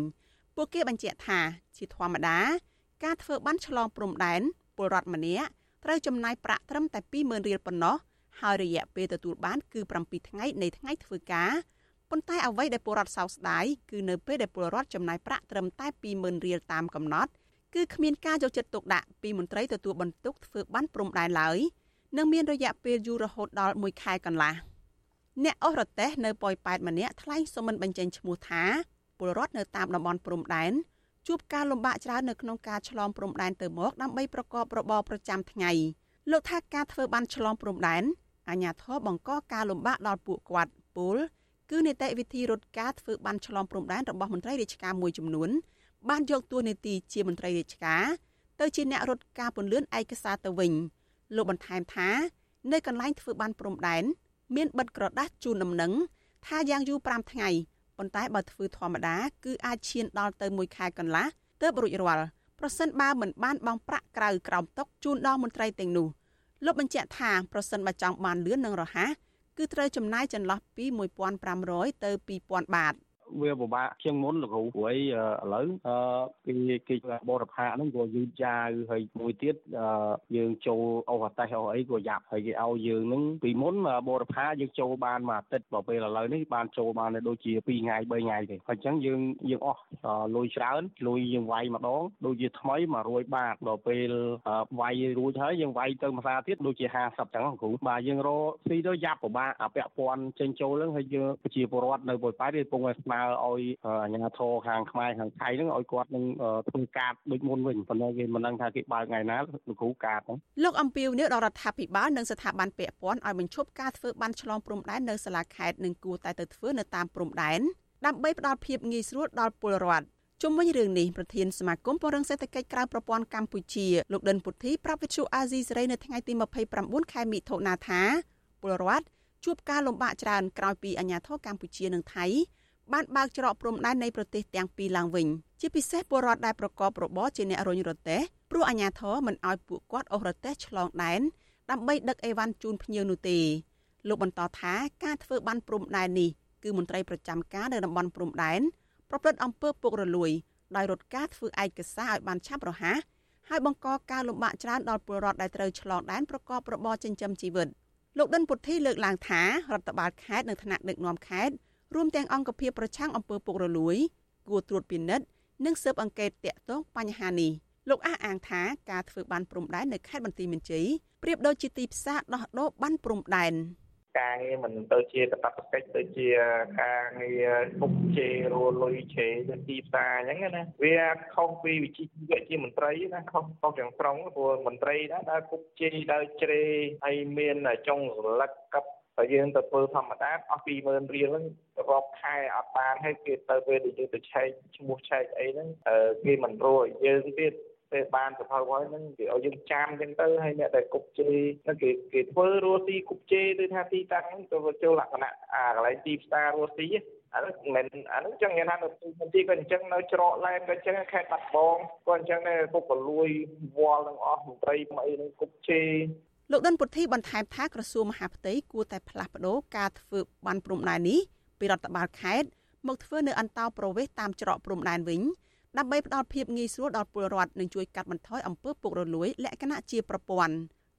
ពួកគេបញ្ជាក់ថាជាធម្មតា ការធ្វើបានឆ្លងព្រំដែនពលរដ្ឋម្នាក់ត្រូវចំណាយប្រាក់ត្រឹមតែ20000រៀលប៉ុណ្ណោះហើយរយៈពេលទទួលបានគឺ7ថ្ងៃនៃថ្ងៃធ្វើការប៉ុន្តែអ្វីដែលពលរដ្ឋសោកស្ដាយគឺនៅពេលដែលពលរដ្ឋចំណាយប្រាក់ត្រឹមតែ20000រៀលតាមកំណត់ គឺគ្មានការយកចិត្តទុកដាក់ពីមន្ត្រីទទួលបន្ទុកធ្វើបានព្រំដែនឡើយនិងមានរយៈពេលយូររហូតដល់1ខែកន្លះអ្នកអស់រទេះនៅប៉ោយប៉ែតម្នាក់ថ្លែងសុំមិនបញ្ចេញឈ្មោះថាពលរដ្ឋនៅតាមតំបន់ព្រំដែនជួបការលំបាកច្រើននៅក្នុងការឆ្លងព្រំដែនទៅមកដើម្បីប្រកបរបរប្រចាំថ្ងៃលោកថាការធ្វើបានឆ្លងព្រំដែនអាញាធរបង្កការលំបាកដល់ពួកគាត់ពលគឺនីតិវិធីរត់ការធ្វើបានឆ្លងព្រំដែនរបស់មន្ត្រីរាជការមួយចំនួន បានយកតួនាទីជាមន្ត្រីរាជការទៅជាអ្នករត់ការពន្លឿនឯកសារទៅវិញលោកបន្ថែមថា នៅកន្លែងធ្វើបានព្រំដែនមានបិទក្រដាស់ជូនដំណឹងថាយ៉ាងយូរ5ថ្ងៃប៉ុន្តែបើធ្វើធម្មតាគឺអាចឈានដល់ទៅ1ខែកន្លះទើបរួចរាល់ប្រសិនបើមិនបានបង់ប្រាក់ក្រៅក្រោមតុកជូនដល់មន្ត្រីទាំងនោះលោកបញ្ជាក់ថាប្រសិនបើចង់បានលឿននិងរហ័សគឺត្រូវចំណាយចន្លោះពី1500ទៅ2000បាត។ វាពិបាកជាងមុនលោកគ្រូព្រោះឥឡូវអឺគេគេបរិផាហ្នឹងក៏យឺតយ៉ាវហើយមួយទៀតយើងចូលអូសអាតេសអូអីក៏យ៉ាប់ហើយគេឲ្យយើងហ្នឹងពីមុនបរិផាយើងចូលបានមួយអាទិត្យបើពេលឥឡូវនេះបានចូលបានដូចជា2ថ្ងៃ3ថ្ងៃទេហើយអញ្ចឹងយើងយើងអស់លុយច្រើនលុយយើងវាយម្ដងដូចជាថ្មី100បាតដល់ពេលវាយរួចហើយយើងវាយទៅមួយសាទៀតដូចជា50អញ្ចឹងគ្រូបាទយើងរកស៊ីទៅយ៉ាប់ពិបាកអាពាក់ព័ន្ធចេញចូលហ្នឹងហើយយើងប្រជាពលរដ្ឋនៅបុយប៉ែតគេកំពុងតែស្នើឲ្យអាជ្ញាធរខាងខ្មែរខាងថៃហ្នឹងឲ្យគាត់នឹងធ្វើការដូចមុនវិញប៉ុន្តែគេមិនដឹងថាគេបើកថ្ងៃណាលោកគ្រូការហ្នឹងលោកអំពីវនេះដល់រដ្ឋាភិបាលនិងស្ថាប័នពាក់ព័ន្ធឲ្យបញ្ឈប់ការធ្វើបានឆ្លងព្រំដែននៅសាលាខេត្តនិងគួរតែទៅធ្វើនៅតាមព្រំដែនដើម្បីផ្ដល់ភាពងាយស្រួលដល់ពលរដ្ឋជុំវិញរឿងនេះប្រធានសមាគមពង្រឹងសេដ្ឋកិច្ចក្រៅប្រព័ន្ធកម្ពុជាលោកដិនពុទ្ធីប្រាប់វិទ្យុអាស៊ីសេរីនៅថ្ងៃទី29ខែមិថុនាថាពលរដ្ឋជួបការលំបាកច្រើនក្រោយពីអាញាធរកម្ពុជានិងថៃ បានបើកច្រកព្រំដែននៃប្រទេសទាំងពីរឡើងវិញជាពិសេសពលរដ្ឋដែលប្រកបរបរជាអ្នករុញរទេះព្រោះអាជ្ញាធរមិនអោយពួកគាត់អូសរទេះឆ្លងដែនដើម្បីដឹកអីវ៉ាន់ជូនភ្ញៀវនោះទេលោកបន្តថាការធ្វើបានព្រំដែននេះគឺមន្ត្រីប្រចាំការនៅតំបន់ព្រំដែនប្រព្រឹត្តអំពើពុករលួយដោយរត់ការធ្វើឯកសារឲ្យបានឆាប់រហ័សហើយបង្កការលំបាកច្រើនដល់ពលរដ្ឋដែលត្រូវឆ្លងដែនប្រកបរបរចិញ្ចឹមជីវិតលោកដិនពុទ្ធីលើកឡើងថារដ្ឋបាលខេត្តនិងថ្នាក់ដឹកនាំខេត្ត រួមទាំងអង្គភាពប្រឆាំងអំពើពុករលួយ គួរត្រួតពិនិត្យនិងស៊ើបអង្កេតតាក់ទងបញ្ហានេះលោកអះអាងថាការធ្វើបានព្រំដែននៅខេត្តបន្ទាយមានជ័យប្រៀបដូចជាទីផ្សារដោះដូរបានព្រំដែនការងារមិនទៅជាកតបកិច្ចទៅជាការងារគុកជេរលលុយជេរទៅទីផ្សារអញ្ចឹងណាវាខុសពីវិជ្ជាជីវៈជាមន្ត្រីណាខុសខុសទាំងស្រុងព្រោះមន្ត្រីណាដើរគុកជេរដើរជ្រេហើយមានចុងសន្លឹកកັບ តែយើងទៅធ្វើធម្មតាអស់20000រៀលហ្នឹងរាប់ខែអត់បានហើយគេទៅពេលដែលយើងទៅឆែកឈ្មោះឆែកអីហ្នឹងគេមិនរួចយើងទៀតពេលបានសភៅហើយហ្នឹងគេឲ្យយើងចាំអញ្ចឹងទៅហើយអ្នកដែលគប់ជេហ្នឹងគេគេធ្វើរស់ស៊ីគប់ជេឬថាទីតាំងហ្នឹងទៅចូលលក្ខណៈអាកន្លែងទីផ្សាររស់ស៊ីអានោះមិនអានោះចឹងគេថានៅទីក៏អញ្ចឹងនៅច្រកឡែនក៏អញ្ចឹងខេត្តបាត់បងក៏អញ្ចឹងដែរពុកក៏លួយវល់នឹងអស់មន្ត្រីអីនឹងគប់ជេ លោកដិនពុទ្ធីបន្ថែមថាក្រសួងមហាផ្ទៃគួរតែផ្លាស់ប្តូរការធ្វើបានព្រំដែននេះពីរដ្ឋបាលខេត្តមកធ្វើនៅអន្តោប្រវេសន៍តាមច្រកព្រំដែនវិញដើម្បីផ្ដល់ភាពងាយស្រួលដល់ពលរដ្ឋនិងជួយកាត់បន្ថយអំពើពុករលួយលក្ខណៈជាប្រព័ន្ធ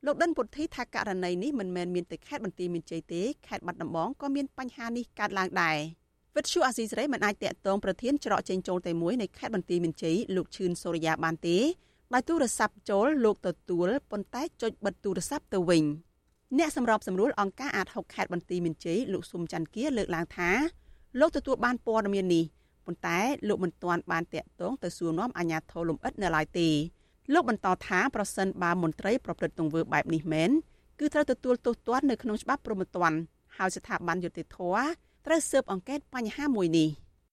លោកដិនពុទ្ធីថាករណីនេះមិនមែនមានតែខេត្តបន្ទាយមានជ័យទេខេត្តបាត់ដំបងក៏មានបញ្ហានេះកើតឡើងដែរវិទ្យុអាស៊ីសេរីមិនអាចតាក់ទងប្រធានច្រកចេញចូលតែមួយនៃខេត្តបន្ទាយមានជ័យលោកឈឿនសូរិយាបានទេ ដោយទូរស័ព្ទចូលលោកទទួលប៉ុន្តែចុចបិទទូរស័ព្ទទៅវិញអ្នកសម្របសម្រួលអង្គការអាត6ខេត្តបន្ទាយមានជ័យលោកស៊ុំច័ន្ទគាលើកឡើងថាលោកទទួលបានព័ត៌មាននេះប៉ុន្តែលោកមិនទាន់បានតាក់ទងទៅសួរនាំអាជ្ញាធរលំអិតនៅឡើយទេលោកបន្តថាប្រសិនបើមន្ត្រីប្រព្រឹត្តទង្វើបែបនេះមែនគឺត្រូវទទួលទោសទណ្ឌនៅក្នុងច្បាប់ព្រហ្មទណ្ឌហើយស្ថាប័នយុតិធធត្រូវស៊ើបអង្កេតបញ្ហាមួយនេះ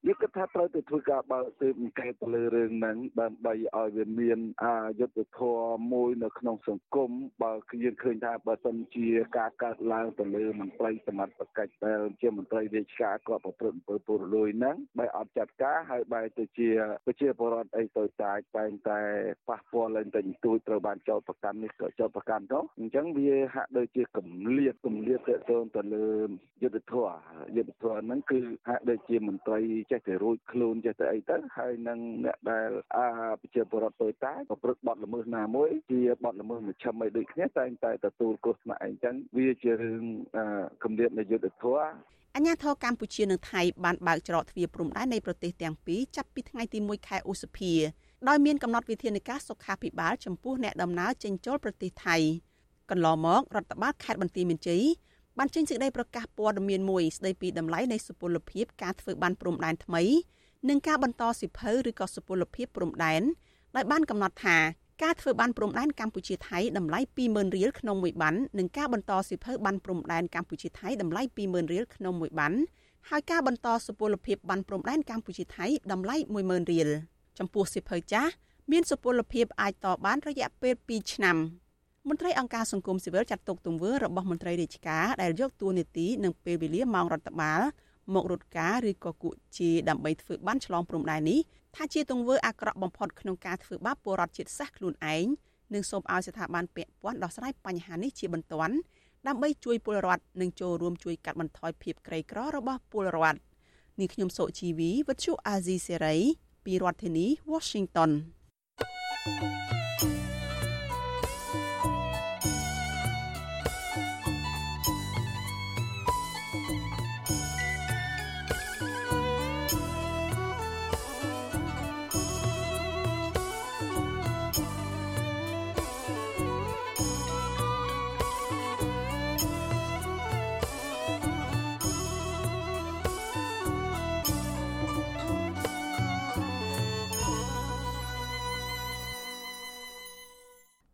យើងគិតថាត្រូវទៅធ្វើការបើកទើបអង្កេតទៅលើរឿងហ្នឹងដើម្បីឲ្យវាមានអាយុទ្ធធម៌មួយនៅក្នុងសង្គមបើយើងឃើញថាបើសិនជាការកើតឡើងទៅលើមន្ត្រីសមត្ថកិច្ចដែលជាមន្ត្រីរាជការគាត់ប្រព្រឹត្តអំពើពុករលួយហ្នឹងបែរអត់ចាត់ការហើយបែរទៅជាប្រជាពលរដ្ឋអីទៅតាចតែងតែប៉ះពាល់ឡើងតែទួយត្រូវបានចោទប្រកាន់នេះក៏ចោទប្រកាន់ទៅអញ្ចឹងវាហាក់ដូចជាកម្លៀតកម្លៀតទៅទៅលើយុទ្ធធម៌យុទ្ធធម៌ហ្នឹងគឺហាក់ដូចជាមន្ត្រីចេះតែរួចខ្លួនចេះតែអីទៅហើយនឹងអ្នកដែលអាប្រជាពលរដ្ឋទៅតាប្រព្រឹត្តបទល្មើសណាមួយជាបទល្មើសមជ្ឈិមអីដូចគ្នាតែងតែទទួលគ្រោះថ្នាក់អីចឹងវាជារឿងកម្រិតនៃយុទ្ធធម៌អញ្ញាធរកម្ពុជានិងថៃបានបើកច្រកទ្វារព្រំដែននៃប្រទេសទាំងពីរចាប់ពីថ្ងៃទី1ខែឧសភាដោយមានកំណត់វិធានការសុខាភិបាលចំពោះអ្នកដំណើរចេញចូលប្រទេសថៃកន្លងមករដ្ឋបាលខេត្តបន្ទាយមានជ័យ បានចេញសេចក្តីប្រកាសព័ត៌មានមួយស្តីពីតម្លៃនៃសុពលភាពការធ្វើបានព្រំដែនថ្មីនិងការបន្តសិភៅឬក៏សុពលភាពព្រំដែនដោយបានកំណត់ថាការធ្វើបានព្រំដែនកម្ពុជាថៃតម្លៃ20000រៀលក្នុងមួយបាននិងការបន្តសិភៅបានព្រំដែនកម្ពុជាថៃតម្លៃ20000រៀលក្នុងមួយបានហើយការបន្តសុពលភាពបានព្រំដែនកម្ពុជាថៃតម្លៃ10000រៀលចំពោះសិភៅចាស់មានសុពលភាពអាចតបានរយៈពេល2ឆ្នាំ មន្ត្រីអង្គការសង្គមស៊ីវិលចាត់ទុកទង្វើរបស់មន្ត្រីរាជការដែលយកតួនាទីនិងពេលវេលាម៉ោងរដ្ឋបាលមករត់ការឬក៏គួជាដើម្បីធ្វើបានឆ្លងព្រំដែននេះថាជាទង្វើអាក្រក់បំផុតក្នុងការធ្វើបាបពលរដ្ឋជាតិសាសន៍ខ្លួនឯងនិងសូមឲ្យស្ថាប័នពាក់ព័ន្ធដោះស្រាយបញ្ហានេះជាបន្ទាន់ដើម្បីជួយពលរដ្ឋនិងចូលរួមជួយកាត់បន្ថយភាពក្រីក្ររបស់ពលរដ្ឋនេះខ្ញុំសុជីវីវិទ្យុអាស៊ីសេរីពីរដ្ឋធានី Washington thank you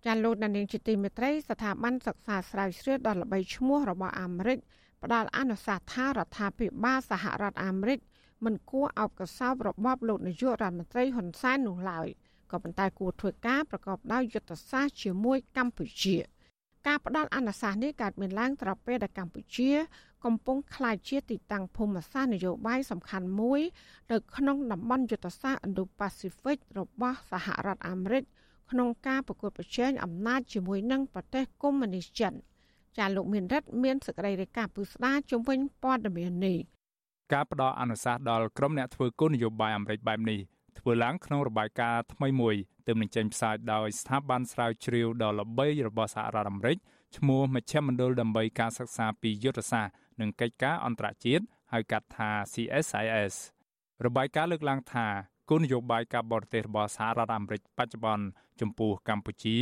ចាលោកដានៀងជាទីមេត្រីស្ថាប័នសិក្សាស្រាវជ្រាវដ៏ល្បីឈ្មោះរបស់អាមេរិកផ្ដល់អនុសាសន៍ថារដ្ឋាភិបាលសហរដ្ឋអាមេរិកមិនគួរអោបកសោបរបបលោកនាយករដ្ឋមន្ត្រីហ៊ុនសែននោះឡើយក៏ប៉ុន្តែគួរធ្វើការប្រកបដោយយុទ្ធសាស្ត្រជាមួយកម្ពុជា ការផ្ដល់អនុសាសន៍នេះកើតមានឡើងត្រពេលដែលកម្ពុជា កំពុងក្លាយជាទីតាំងភូមិសាស្ត្រនយោបាយសំខាន់មួយនៅក្នុងតំបន់យុទ្ធសាស្ត្រ Indo-Pacific របស់សហរដ្ឋអាមេរិក ក្នុងការប្រកួតប្រជែងអំណាចជាមួយនឹងប្រទេសកុម្មុយនីសចិនចាលោកមានរិទ្ធមានសេចក្តីរាយការណ៍ពឹស្ដាជំវិញព័ត៌មាននេះការផ្ដល់អនុសាសន៍ដល់ក្រុមអ្នកធ្វើគោលនយោបាយអាមេរិកបែបនេះធ្វើឡើងក្នុងរបាយការណ៍ថ្មីមួយទើបនឹងចេញផ្សាយដោយស្ថាប័នស្រាវជ្រាវដ៏ល្បីរបស់សហរដ្ឋអាមេរិកឈ្មោះមជ្ឈមណ្ឌលដើម្បីការសិក្សាពីយុទ្ធសាស្ត្រនិងកិច្ចការអន្តរជាតិហៅកាត់ថា CSIS របាយការណ៍លើកឡើងថា គោលនយោបាយការបរទេសរបស់សហរដ្ឋអាមេរិកបច្ចុប្បន្នចំពោះកម្ពុជា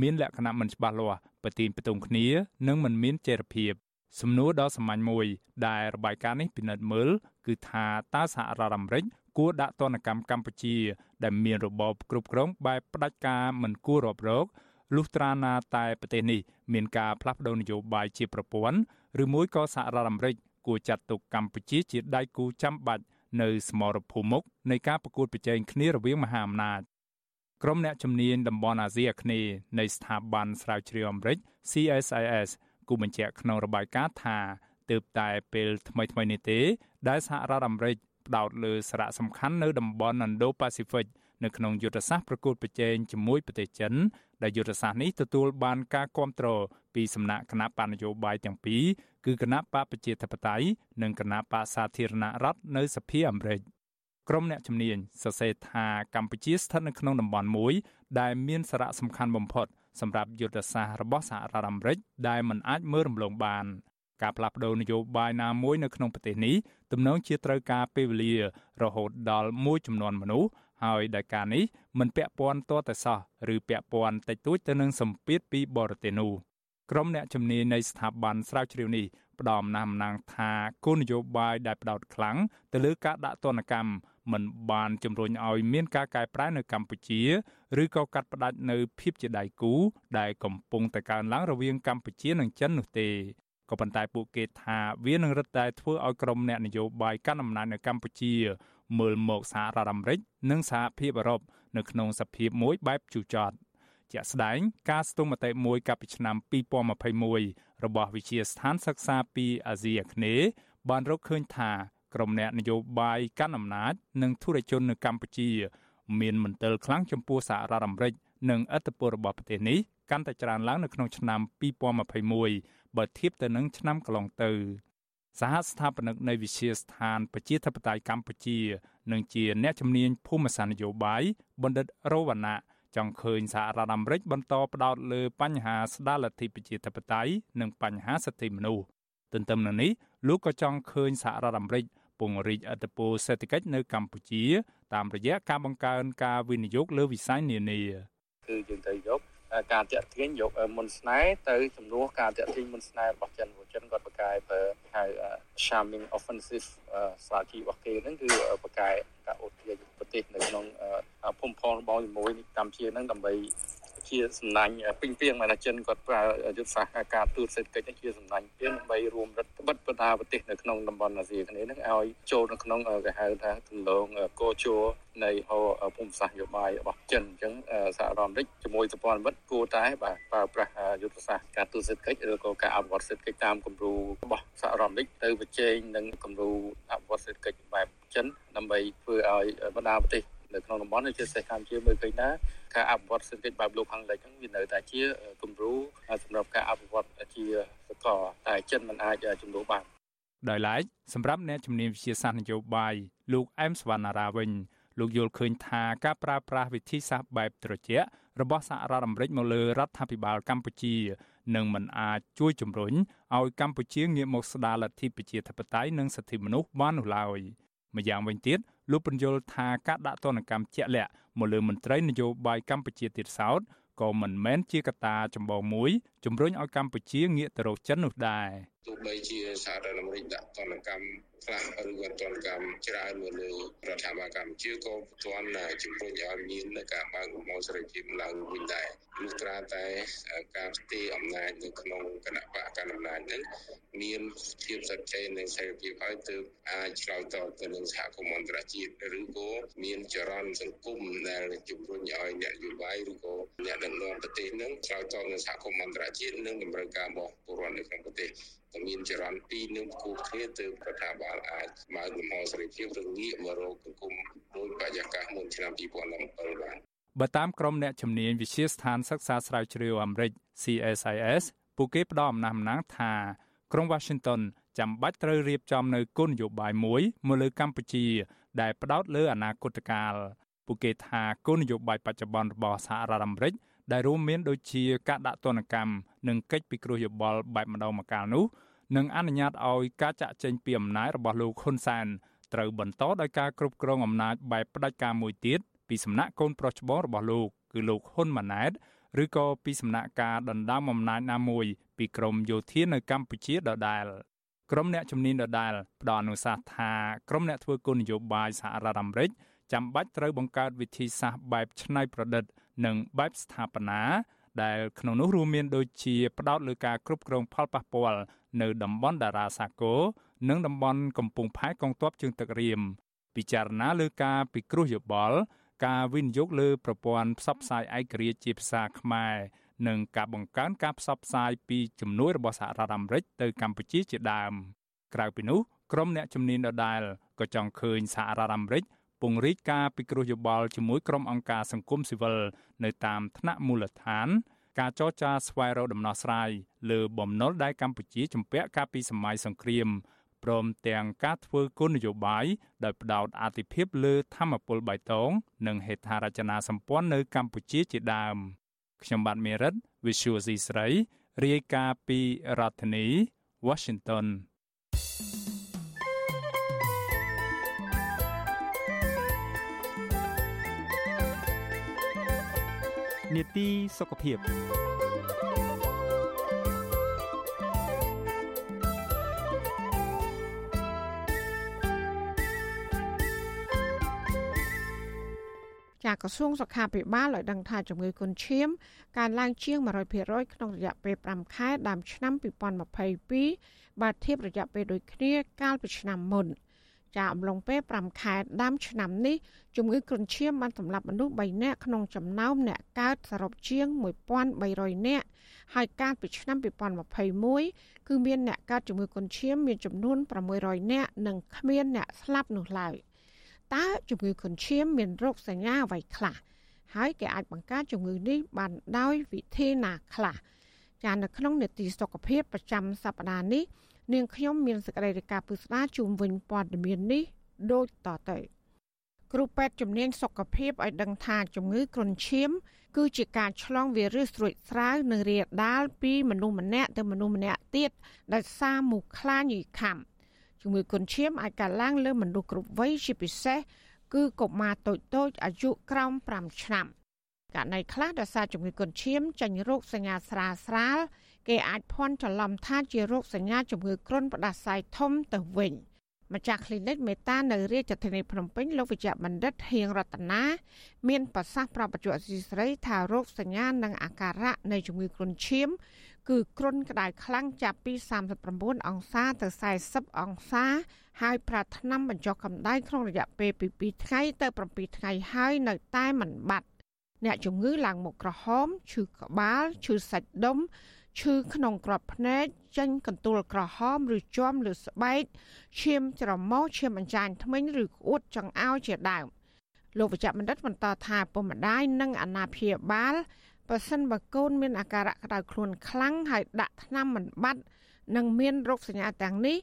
មានលក្ខណៈមិនច្បាស់លាស់ប្រទីនផ្ទុំគ្នានិងមិនមានចីរភាពសំណួរដ៏សាមញ្ញមួយ ដែលរបាយការណ៍នេះពិនិត្យមើលគឺថាតើសហរដ្ឋអាមេរិកគួរដាក់ទណ្ឌកម្មកម្ពុជា ដែលមានរបបគ្រប់គ្រងបែបផ្ដាច់ការមិនគួររាប់រកលុះត្រាណាតែប្រទេសនេះមានការផ្លាស់ប្តូរនយោបាយជាប្រព័ន្ធឬមួយក៏សហរដ្ឋអាមេរិកគួរចាត់ទុកកម្ពុជាជាដៃគូចាំបាច់ នៅសមរភូមិមុខនៃការប្រកួតប្រជែងគ្នារវាងមហាអំណាចក្រុមអ្នកជំនាញតំបន់អាស៊ីអាគ្នេយ៍នៃស្ថាប័នស្រាវជ្រាវអាមេរិក CSIS គូបញ្ជាក់ក្នុងរបាយការណ៍ថាទើបតែពេលថ្មីៗនេះទេដែលសហរដ្ឋអាមេរិក ផ្ដោតលើសារៈសំខាន់នៅតំបន់ Indo-Pacific នៅក្នុងយុទ្ធសាស្ត្រប្រកួតប្រជែងជាមួយប្រទេសចិនដែលយុទ្ធសាស្ត្រនេះទទួលបានការគ្រប់គ្រងពីសំណាក់គណៈបញ្ញយោបាយទាំងពីរគឺគណៈបកប្រជាធិបតេយ្យនិងគណៈបកសាធារណរដ្ឋនៅសភាអាមេរិកក្រុមអ្នកជំនាញសរសេរថាកម្ពុជាស្ថិតនៅក្នុងតំបន់មួយ ដែលមានសារៈសំខាន់បំផុតសម្រាប់យុទ្ធសាស្ត្ររបស់សហរដ្ឋអាមេរិកដែលមិនអាចមើលរំលងបាន ការផ្លាស់ប្តូរនយោបាយណាមួយនៅក្នុងប្រទេសនេះទំនងជាត្រូវការពេលវេលារហូតដល់មួយចំនួនមនុស្សហើយដោយការនេះមិនពាក់ព័ន្ធទាល់តែសោះឬពាក់ព័ន្ធតិចតួចទៅនឹងសម្ពាធពីបរទេសនោះក្រុមអ្នកជំនាញនៃស្ថាប័នស្រាវជ្រាវនេះផ្ដំណាស់អំណាងថាគោលនយោបាយដែលផ្ដោតខ្លាំងទៅលើការដាក់ទណ្ឌកម្មមិនបានជំរុញឲ្យមានការកែប្រែនៅកម្ពុជាឬក៏កាត់ផ្ដាច់នៅភាពជាដៃគូដែលកំពុងតែកើនឡើងរវាងកម្ពុជានិងចិននោះទេ ក៏ប៉ុន្តែពួកគេថាវានឹងរឹតតែធ្វើឲ្យក្រុមអ្នកនយោបាយកាន់អំណាចនៅកម្ពុជាមើលមកសហរដ្ឋអាមេរិកនិងសហភាពអឺរ៉ុបនៅក្នុងសភាពមួយបែបជូរចត់ជាក់ស្ដែងការស្ទង់មតិមួយកាលពីឆ្នាំ2021របស់វិទ្យាស្ថានសិក្សាពីអាស៊ីអាគ្នេយ៍បានរកឃើញថាក្រុមអ្នកនយោបាយកាន់អំណាចនិងធុរជននៅកម្ពុជា មានមន្ទិលខ្លាំងចំពោះសហរដ្ឋអាមេរិកនិងឥទ្ធិពលរបស់ប្រទេសនេះកាន់តែច្រើនឡើងនៅក្នុងឆ្នាំ2021 បើធៀបទៅនឹងឆ្នាំកន្លងទៅសហស្ថាបនិកនៃវិទ្យាស្ថានប្រជាធិបតេយ្យកម្ពុជានិងជាអ្នកជំនាញភូមិសាស្ត្រនយោបាយបណ្ឌិតរវណ្ណៈចង់ឃើញសហរដ្ឋអាមេរិកបន្តផ្ដោតលើបញ្ហាស្ដារលទ្ធិប្រជាធិបតេយ្យនិងបញ្ហាសិទ្ធិមនុស្សទន្ទឹមនឹងនេះលោកក៏ចង់ឃើញសហរដ្ឋអាមេរិកពង្រីកអធិបតេយ្យសេដ្ឋកិច្ចនៅកម្ពុជាតាមរយៈការបង្កើនការវិនិយោគលើវិស័យនានាគឺយើងត្រូវយក ការតាក់ទាញយកមុនស្នេហ៍ទៅជំនួសការតាក់ទាញមុនស្នេហ៍របស់ចិនព្រោះចិនគាត់បកកែប្រើហៅ charming offensive strategy របស់គេហ្នឹងគឺបកកែការអូសទាញប្រទេសនៅក្នុងភូមិផងរបស់ជាមួយកម្ពុជាហ្នឹងដើម្បី ជាសំណាញ់ពេញពីងមកចិនគាត់ប្រើយុទ្ធសាស្ត្រការទូតសេដ្ឋកិច្ចជាសំណាញ់ពីងដើម្បីរួមរដ្ឋបិទបណ្ដាប្រទេសនៅក្នុងតំបន់អាស៊ីគ្នានឹងឲ្យចូលនៅក្នុងគេហៅថាទម្លងកោជោនៃភូមិសាស្ត្រនយោបាយរបស់ចិនអញ្ចឹងសហរដ្ឋអាមេរិកជាមួយសម្ព័ន្ធមិត្តគួរតែបាទប្រើប្រាស់យុទ្ធសាស្ត្រការទូតសេដ្ឋកិច្ចឬក៏ការអភិវឌ្ឍសេដ្ឋកិច្ចតាមគំរូរបស់សហរដ្ឋអាមេរិកទៅប្រជែងនឹងគំរូអភិវឌ្ឍសេដ្ឋកិច្ចបែបចិនដើម្បីធ្វើឲ្យបណ្ដាប្រទេស នៅក្នុងតំបន់ជាពិសេសកម្ពុជាមើលឃើញថាការអភិវឌ្ឍសេដ្ឋកិច្ចបែបលោកខាងលិចហ្នឹងវានៅតែជាគំរូសម្រាប់ការអភិវឌ្ឍជាសកលតែចិនមិនអាចជំនួសបានដោយឡែកសម្រាប់អ្នកជំនាញវិទ្យាសាស្ត្រនយោបាយលោកអែមសវណ្ណារាវិញលោកយល់ឃើញថាការប្រើប្រាស់វិធីសាស្ត្របែបត្រជាក់របស់សហរដ្ឋអាមេរិកមកលើរដ្ឋាភិបាលកម្ពុជានឹងមិនអាចជួយជំរុញឲ្យកម្ពុជាងាកមកស្ដារលទ្ធិប្រជាធិបតេយ្យនិងសិទ្ធិមនុស្សបាននោះឡើយម្យ៉ាងវិញទៀត លោកបញ្យល់ថាការដាក់ទណ្ឌកម្មជាក់លាក់មកលើមន្ត្រីនយោបាយកម្ពុជាទៀតសោតក៏មិនមែនជាកត្តាចម្បងមួយជំរុញឲ្យកម្ពុជាងាកទៅរកចិននោះដែរ ទោះបីជាសហរដ្ឋអាមេរិកដាក់ទណ្ឌកម្មខ្លះឬក៏ទណ្ឌកម្មច្រើនមកលើរដ្ឋាភិបាលកម្ពុជាក៏ពុទាន់ជំរុញឲ្យមានការបើកលំហសេរីភាពឡើងវិញដែរលុះត្រាតែការផ្ទេរអំណាចនៅក្នុងគណៈបកកណ្ដាលអំណាចនឹងមានភាពសច្ចេនិងសេរីភាពហើយទើបអាចឆ្លើយតបទៅនឹងសហគមន៍អន្តរជាតិឬក៏មានចរន្តសង្គមដែលជំរុញឲ្យអ្នកនយោបាយឬក៏អ្នកដឹកនាំប្រទេសនឹងឆ្លើយតបនឹងសហគមន៍អន្តរជាតិនិងតម្រូវការរបស់ពលរដ្ឋនៅក្នុងប្រទេសតែ មានចរន្តពីរនឹងគូគ្នាទៅរដ្ឋាភិបាលអាចបើកលំហសេរីភាពឬងាកមករកសង្គមដោយបរិយាកាសមុនឆ្នាំ2017បានបើតាមក្រុមអ្នកជំនាញវិទ្យាស្ថានសិក្សាស្រាវជ្រាវអាមេរិក CSIS ពួកគេផ្ដល់អំណះអំណាងថាក្រុង Washington ចាំបាច់ត្រូវរៀបចំនៅគោលនយោបាយមួយមកលើកម្ពុជា ដែលផ្ដោតលើអនាគតកាលពួកគេថាគោលនយោបាយបច្ចុប្បន្នរបស់សហរដ្ឋអាមេរិក ដែលរួមមានដូចជាការដាក់ទណ្ឌកម្មនិងកិច្ចពិគ្រោះយោបល់បែបម្ដងម្កាលនោះនឹងអនុញ្ញាតឲ្យការចាក់ចែងពីអំណាចរបស់លោកហ៊ុនសែនត្រូវបន្តដោយការគ្រប់គ្រងអំណាចបែបផ្ដាច់ការមួយទៀតពីសំណាក់កូនប្រុសច្បងរបស់លោកគឺលោកហ៊ុនម៉ាណែតឬក៏ពីសំណាក់ការដណ្ដើមអំណាចណាមួយពីក្រមយោធានៅកម្ពុជាដដែលក្រុមអ្នកជំនាញដដែលផ្ដល់អនុសាសន៍ថាក្រុមអ្នកធ្វើគោលនយោបាយសហរដ្ឋអាមេរិកចាំបាច់ត្រូវបង្កើតវិធីសាស្ត្របែបច្នៃប្រឌិត និងបែបស្ថាបនាដែលក្នុងនោះរួមមានដូចជាផ្ដោតលើការគ្រប់គ្រងផលប៉ះពាល់នៅតំបន់តារាសាគរនិងតំបន់កំពង់ផែកងទ័ពជើងទឹករៀមពិចារណាលើការពិគ្រោះយោបល់ការវិនិយោគលើប្រព័ន្ធផ្សព្វផ្សាយឯករាជ្យជាភាសាខ្មែរនិងការបង្កើនការផ្សព្វផ្សាយពីជំនួយរបស់សហរដ្ឋអាមេរិកទៅកម្ពុជាជាដើមក្រៅពីនោះក្រុមអ្នកជំនាញដដែលក៏ចង់ឃើញសហរដ្ឋអាមេរិក ពង្រីកការពិគ្រោះយោបល់ជាមួយក្រុមអង្គការសង្គមស៊ីវិលនៅតាមថ្នាក់មូលដ្ឋាន ការចរចាស្វែងរកដំណោះស្រាយលើបំណុលដែលកម្ពុជាជំពាក់កាលពីសម័យសង្គ្រាមព្រមទាំងការធ្វើគោលនយោបាយដោយផ្ដោតអាទិភាពលើធម្មពលបៃតង និងហេដ្ឋារចនាសម្ព័ន្ធនៅកម្ពុជាជាដើមខ្ញុំបាទមេរិត Visual C ស្រីរាយការណ៍ពីរដ្ឋធានី Washington នេតិសុខភាពចាក្រសួងសុខាភិបាលឲ្យដឹងថាជំងឺគុនឈាមកើនឡើងជាង100%ក្នុងរយៈពេល5ខែដើមឆ្នាំ2022បើធៀបរយៈពេលដូចគ្នាកាលពីឆ្នាំមុន ចាអំឡុងពេល5ខែដើមឆ្នាំនេះជំងឺគ្រុនឈាមបានសម្លាប់មនុស្ស3នាក់ក្នុងចំណោមអ្នកកើតសរុបជាង1300នាក់ហើយកាលពីឆ្នាំ2021គឺមានអ្នកកើតជំងឺគ្រុនឈាមមានចំនួន600នាក់និងគ្មានអ្នកស្លាប់នោះឡើយតើជំងឺគ្រុនឈាមមានរោគសញ្ញាអ្វីខ្លះហើយគេអាចបង្ការជំងឺនេះបានដោយវិធីណាខ្លះចានៅក្នុងនេតិសុខភាពប្រចាំសប្តាហ៍នេះ នាងខ្ញុំមានសេចក្តីរាយការណ៍ពិស្ដាជុំវិញព័ត៌មាននេះដូចតទៅគ្រូពេទ្យជំនាញសុខភាពឲ្យដឹងថាជំងឺគ្រុនឈាម គឺជាការឆ្លងវីរុសស្រួចស្រាវនិងរាលដាលពីមនុស្សម្នាក់ទៅមនុស្សម្នាក់ទៀតដោយសារមូសខ្លាញីខាំជំងឺគ្រុនឈាមអាចកើតឡើងលើមនុស្សគ្រប់វ័យជាពិសេសគឺកុមារតូចតូចអាយុក្រោម5ឆ្នាំករណីខ្លះដោយសារជំងឺគ្រុនឈាមចាញ់រោគសញ្ញាស្រាលស្រាល គេអាចភ័ន្តច្រឡំថាជារោគសញ្ញាជំងឺគ្រុនផ្ដាសាយធំទៅវិញម្ចាស់ clinic មេតានៅរាជធានីភ្នំពេញលោកវិជ្ជបណ្ឌិតហៀងរតនាមានប្រសាសន៍ប្រាប់បច្ចុប្បន្នស៊ីស្រីថារោគសញ្ញានិងអាការៈនៃជំងឺគ្រុនឈាម គឺគ្រុនក្តៅខ្លាំងចាប់ពី39អង្សាទៅ40អង្សា ហើយប្រាថ្នាបញ្ចុះកម្ដៅក្នុងរយៈពេលពី2ថ្ងៃទៅ7ថ្ងៃហើយនៅតែមិនបាត់អ្នកជំងឺឡើងមុខក្រហមឈឺក្បាលឈឺសាច់ដុំ ឈឺក្នុងក្របភ្នែកចេញកន្ទួលក្រហមឬជាំលើស្បែកឈាមច្រមុះឈាមអញ្ចាញធ្មេញឬក្អួតចង្អោរជាដើមលោកវិជ្ជបណ្ឌិតបន្តថាពុកម្ដាយនិងអាណាព្យាបាលបើសិនបើកូនមានអាការៈក្តៅខ្លួនខ្លាំងហើយដាក់ថ្នាំមិនបាត់និងមានរោគសញ្ញាទាំងនេះ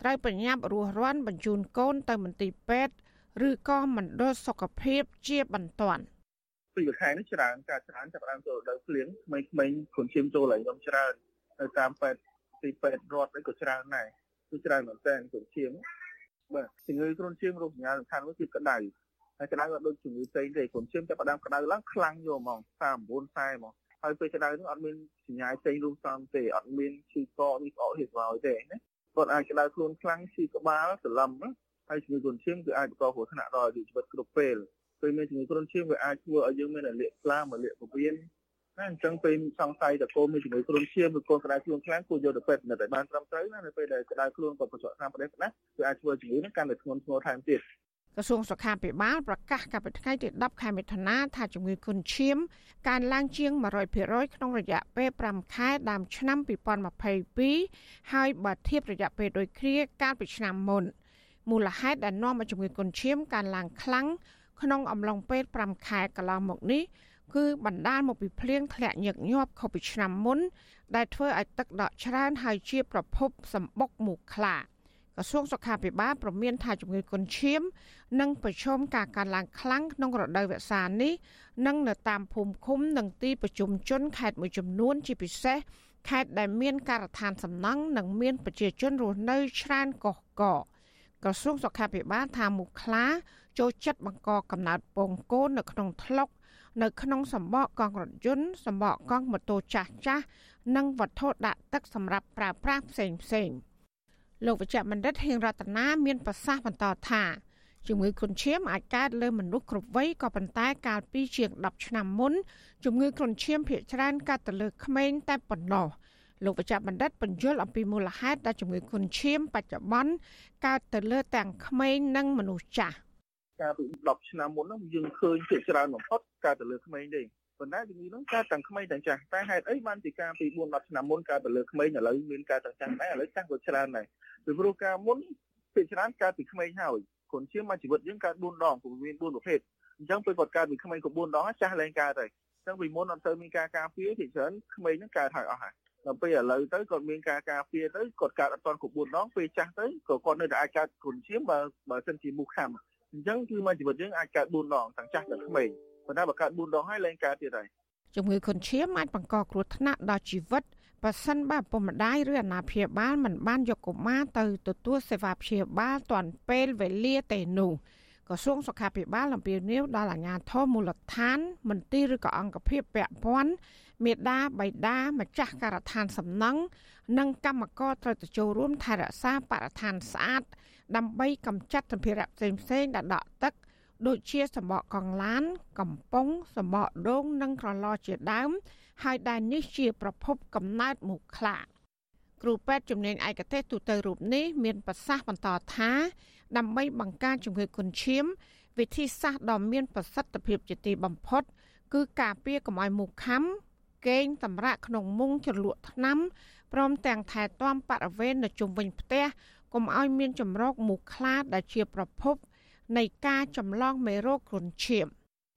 ត្រូវប្រញាប់រស់រាន់បញ្ជូនកូនទៅមន្ទីរពេទ្យឬក៏មណ្ឌលសុខភាពជាបន្ទាន់ ពីខែនេះច្រើនការច្រើនចាប់ដើមចូលដល់ភ្លៀងក្មេងៗខ្លួនឈាមចូលហើយខ្ញុំច្រើននៅតាមពេទ្យទីពេទ្យរដ្ឋនេះក៏ច្រើនដែរគឺច្រើនមែនតើខ្លួនឈាមបាទជំងឺគ្រុនឈាមរោគសញ្ញាសំខាន់មួយគឺក្តៅហើយក្តៅក៏ដូចជំងឺផ្សេងទេគ្រុនឈាមចាប់ដើមក្តៅឡើងខ្លាំងយកហ្មង39 40ហ្មងហើយពេលក្តៅនោះអត់មានសញ្ញាផ្សេងរួមផ្សំទេអត់មានឈឺកនេះក្អកហៀស្បើយទេណាគាត់អាចក្តៅខ្លួនខ្លាំងឈឺក្បាលសន្លឹមហើយជំងឺគ្រុនឈាមគឺអាចបន្តគ្រោះថ្នាក់ដល់ជីវិតគ្រប់ពេល ពេលមានជំងឺគ្រុនឈាមវាអាចធ្វើឲ្យយើងមានលាកស្លាមលាកពវៀនណាអញ្ចឹងពេលសង្ស័យតកូនមានជំងឺគ្រុនឈាមឬកូនក្តៅខ្លួនខ្លាំងគួរយកទៅពេទ្យនិតឲ្យបានត្រឹមត្រូវណានៅពេលដែលក្តៅខ្លួនគាត់បញ្ជាក់តាមប្រទេសណាគឺអាចធ្វើជំងឺនេះកាន់តែធ្ងន់ធ្ងរថែមទៀតក្រសួងសុខាភិបាលប្រកាសកាលពីថ្ងៃទី10ខែមិថុនាថាជំងឺគ្រុនឈាមកើនឡើងជាង100%ក្នុងរយៈពេល5ខែដើមឆ្នាំ2022ហើយបើធៀបរយៈពេលដូចគ្នាកាលពីឆ្នាំមុនមូលហេតុដែលនាំឲ្យជំងឺគ្រុនឈាមកើនឡើងខ្លាំង ក្នុងអំឡុងពេល5ខែកន្លងមកនេះគឺបណ្ដាលមកពីភ្លៀងធ្លាក់ញឹកញាប់ខុសពីឆ្នាំមុន ដែលធ្វើឲ្យទឹកដក់ច្រើនហើយជាប្រភពសម្បុកមូសខ្លាក្រសួងសុខាភិបាលប្រមានថាជំងឺកុនឈាមនឹងប្រឈមការកើនឡើងខ្លាំងក្នុងរដូវវស្សានេះនិងនៅតាមភូមិឃុំនិងទីប្រជុំជនខេត្តមួយចំនួន ជាពិសេសខេត្តដែលមានការដ្ឋានសំណង់និងមានប្រជាជនរស់នៅច្រើនកុះកកក្រសួងសុខាភិបាលថាមូសខ្លា ចូលចិត្តបង្កកំណើតពងកូននៅក្នុងថ្លុកនៅក្នុងសម្បកកង់រថយន្តសម្បកកង់ម៉ូតូចាស់ចាស់និងវត្ថុដាក់ទឹកសម្រាប់ប្រើប្រាស់ផ្សេងផ្សេងលោកវិជ្ជបណ្ឌិតហៀងរតនាមានប្រសាសន៍បន្តថាជំងឺគ្រុនឈាមអាចកើតលើមនុស្សគ្រប់វ័យក៏ប៉ុន្តែកាលពីជាង10ឆ្នាំមុនជំងឺគ្រុនឈាមភាគច្រើនកើតទៅលើក្មេងតែប៉ុណ្ណោះលោកវិជ្ជបណ្ឌិតបញ្យល់អំពីមូលហេតុដែលជំងឺគ្រុនឈាមបច្ចុប្បន្នកើតទៅលើទាំងក្មេងនិងមនុស្សចាស់ កាលពី10ឆ្នាំមុនហ្នឹងយើងឃើញជាច្រើនបំផុតកើតទៅលើក្មេងទេប៉ុន្តែជំងឺហ្នឹងកើតទាំងក្មេងទាំងចាស់តែហេតុអីបានពីកាលពី4 10ឆ្នាំមុនកើតទៅលើក្មេងឥឡូវមានកើតទាំងចាស់ដែរឥឡូវចាស់ក៏ច្រើនដែរពីព្រោះកាលមុនភាគច្រើនកើតពីក្មេងហើយគុនជាមកជីវិតយើងកើត4ដងព្រោះមាន4ប្រភេទអញ្ចឹងពេលគាត់កើតពីក្មេងក៏4ដងចាស់ឡើងកើតហើយអញ្ចឹងពីមុនអត់ទៅមានការការពារភាគច្រើនក្មេងហ្នឹងកើតហើយអស់ហើយដល់ពេលឥឡូវទៅគាត់មានការការពារទៅគាត់កើតអត់ទាន់គ្រប់4ដងពេលចាស់ទៅក៏គាត់នៅតែអាចកើតគុនឈាមបើបើសិនជាមូសខាំ អញ្ចឹងគឺមកជីវិតយើងអាចកើត4ដងទាំងចាស់ទាំងក្មេងប៉ុន្តែបើកើត4ដងហើយលែងកើតទៀតហើយជំងឺគុនឈាមអាចបង្កគ្រោះថ្នាក់ដល់ជីវិតបើសិនបើពុកម្ដាយឬអាណាព្យាបាលមិនបានយកកុមារទៅទទួលសេវាព្យាបាលទាន់ពេលវេលាទេនោះក្រសួងសុខាភិបាលអំពាវនាវដល់អាជ្ញាធរមូលដ្ឋាន មន្ទីរឬក៏អង្គភាពពាក់ព័ន្ធមេដាបៃតាម្ចាស់ការដ្ឋានសំណង់និងកម្មករត្រូវទៅចូលរួមថែរក្សាបរិស្ថានស្អាត ដើម្បីកម្ចាត់សម្ភារៈផ្សេងផ្សេងដែលដក់ទឹកដូចជាសម្បកកង់ឡាន កំប៉ុងសម្បកដូងនិងក្រឡជាដើម ហើយដែលនេះជាប្រភពកំណើតមូសខ្លាគ្រូពេទ្យជំនាញឯកទេសទូទៅរូបនេះមានប្រសាសន៍បន្តថា ដើម្បីបង្ការជំងឺគុនឈាម វិធីសាស្ត្រដ៏មានប្រសិទ្ធភាពជាទីបំផុត គឺការពារកុំឲ្យមូសខាំកេងតម្រាក់ក្នុងមុងជ្រលក់ថ្នាំព្រមទាំងថែទាំបរិវេណនៅជុំវិញផ្ទះ កុំឲ្យមានចម្រោកមូសខ្លាដែលជាប្រភព នៃការចម្លងមេរោគគ្រុនឈាម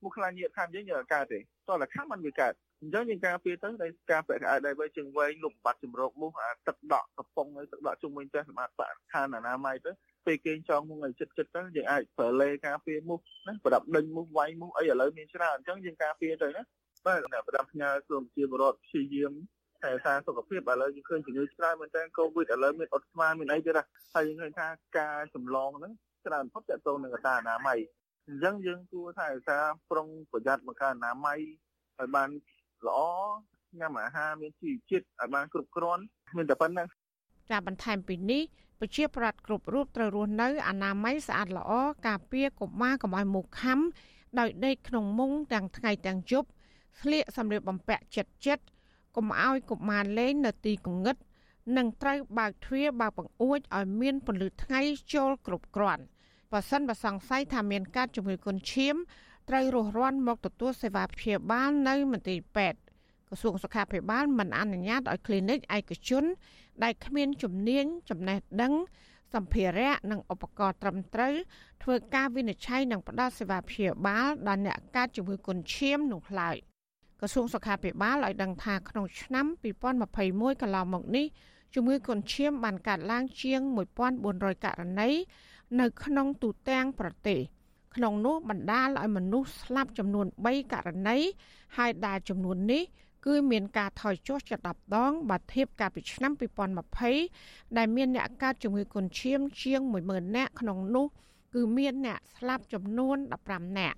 មូសខ្លាញៀតខាំយើងយើងកើតទេតោះតែខាំมันវាកើតអញ្ចឹងយើងការពារទៅដោយការពាក់កៅអៅដៃវិញជើងវែងលុបបាត់ចម្រោកមូសអាទឹកដក់កំប៉ុងទឹកដក់ជុំវិញផ្ទះសម្រាប់បរិស្ថានអនាម័យទៅពេលគេចង់មុងឲ្យចិត្តចិត្តទៅយើងអាចប្រើលេការពារមូសណាប្រដាប់ដេញមូសវាយមូសអីឥឡូវមានច្រើនអញ្ចឹងយើងការពារទៅណាបាទប្រដាប់ផ្ញើក្រមជាបរដ្ឋព្យាយាម តែសារសុខភាពឥឡូវយើងឃើញជំងឺច្រើនមែនតើកូវីដឥឡូវមានអុតស្មាមានអីទៀតហើយយើងឃើញថាការចម្លងហ្នឹងច្រើនផុតតទៅនឹងកត្តាអនាម័យអញ្ចឹងយើងគួរថាឧស្សាហ៍ប្រុងប្រយ័ត្នមកការអនាម័យឲ្យបានល្អញ៉ាំអាហារមានជីវជាតិឲ្យបានគ្រប់គ្រាន់មានតែប៉ុណ្្នឹងចាបន្ថែមពីនេះប្រជាប្រដ្ឋគ្រប់រូបត្រូវរស់នៅអនាម័យស្អាតល្អការពារកុមារកុំឲ្យមុខខំដោយដេកក្នុងមុងទាំងថ្ងៃទាំងយប់ស្លៀកសម្លៀកបំពាក់ចិត្តចិត្ត កុំឲ្យកុមារលេងនៅទីកងឹតនិងត្រូវបើកទ្វារបើកបង្អួចឲ្យមានពន្លឺថ្ងៃចូលគ្រប់គ្រាន់បើសិនបើសង្ស័យថាមានការជំងឺគុនឈាមត្រូវរស់រាន់មកទទួលសេវាព្យាបាលនៅមន្ទីរពេទ្យក្រសួងសុខាភិបាលមិនអនុញ្ញាតឲ្យ clinic ឯកជន ដែលគ្មានជំនាញចំណេះដឹងសម្ភារៈនិងឧបករណ៍ត្រឹមត្រូវធ្វើការវិនិច្ឆ័យនិងផ្តល់សេវាព្យាបាលដល់អ្នកកើតជំងឺគុនឈាមនោះឡើយ ក្រសួងសុខាភិបាលឲ្យដឹងថាក្នុងឆ្នាំ2021កន្លងមកនេះជំងឺគុនឈាមបានកើតឡើងជាង1400ករណីនៅក្នុងទូទាំងប្រទេសក្នុងនោះបណ្ដាលឲ្យមនុស្សស្លាប់ចំនួន3ករណីហើយដែលចំនួននេះគឺមានការថយចុះជា10ដងបើធៀបកាលពីឆ្នាំ2020ដែលមានអ្នកកើតជំងឺគុនឈាមជាង10000នាក់ក្នុងនោះ គឺមានអ្នកស្លាប់ចំនួន15នាក់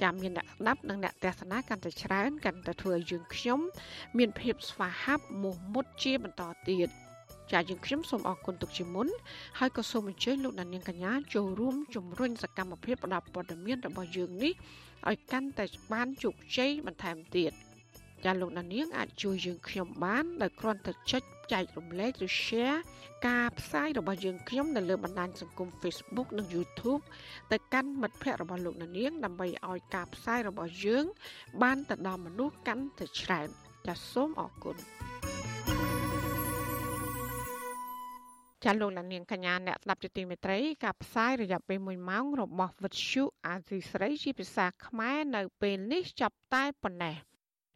ចាំមានអ្នកស្ដាប់និងអ្នកទស្សនាកាន់តែច្រើនកាន់តែធ្វើឲ្យយើងខ្ញុំ មានភាពស្វាហាប់មោះមុតជាបន្តទៀតចាយើងខ្ញុំសូមអរគុណទុកជាមុនហើយក៏សូមអញ្ជើញលោកដានៀងកញ្ញាចូលរួមជំរុញសកម្មភាពផ្តល់ព័ត៌មានរបស់យើងនេះឲ្យកាន់តែបានជោគជ័យបន្ថែមទៀត។ចាលោកណានៀងអាចជួយយើងខ្ញុំបានដោយគ្រាន់តែចុចចែករំលែកឬ share ការផ្សាយរបស់យើងខ្ញុំនៅលើបណ្ដាញសង្គម Facebook និង YouTube ទៅកាន់មិត្តភ័ក្តិរបស់លោកណានៀងដើម្បីឲ្យការផ្សាយរបស់យើង បានទៅដល់មនុស្សកាន់តែច្រើនចាសសូមអរគុណចាលោកលានកញ្ញាអ្នកស្ដាប់ជាទីមេត្រីការផ្សាយរយៈពេល1ម៉ោងរបស់វិទ្យុអាស៊ីស្រីជាភាសាខ្មែរនៅពេលនេះចាប់តែប៉ុណ្ណេះ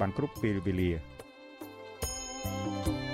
បានគ្រប់ពេលវេលា thank you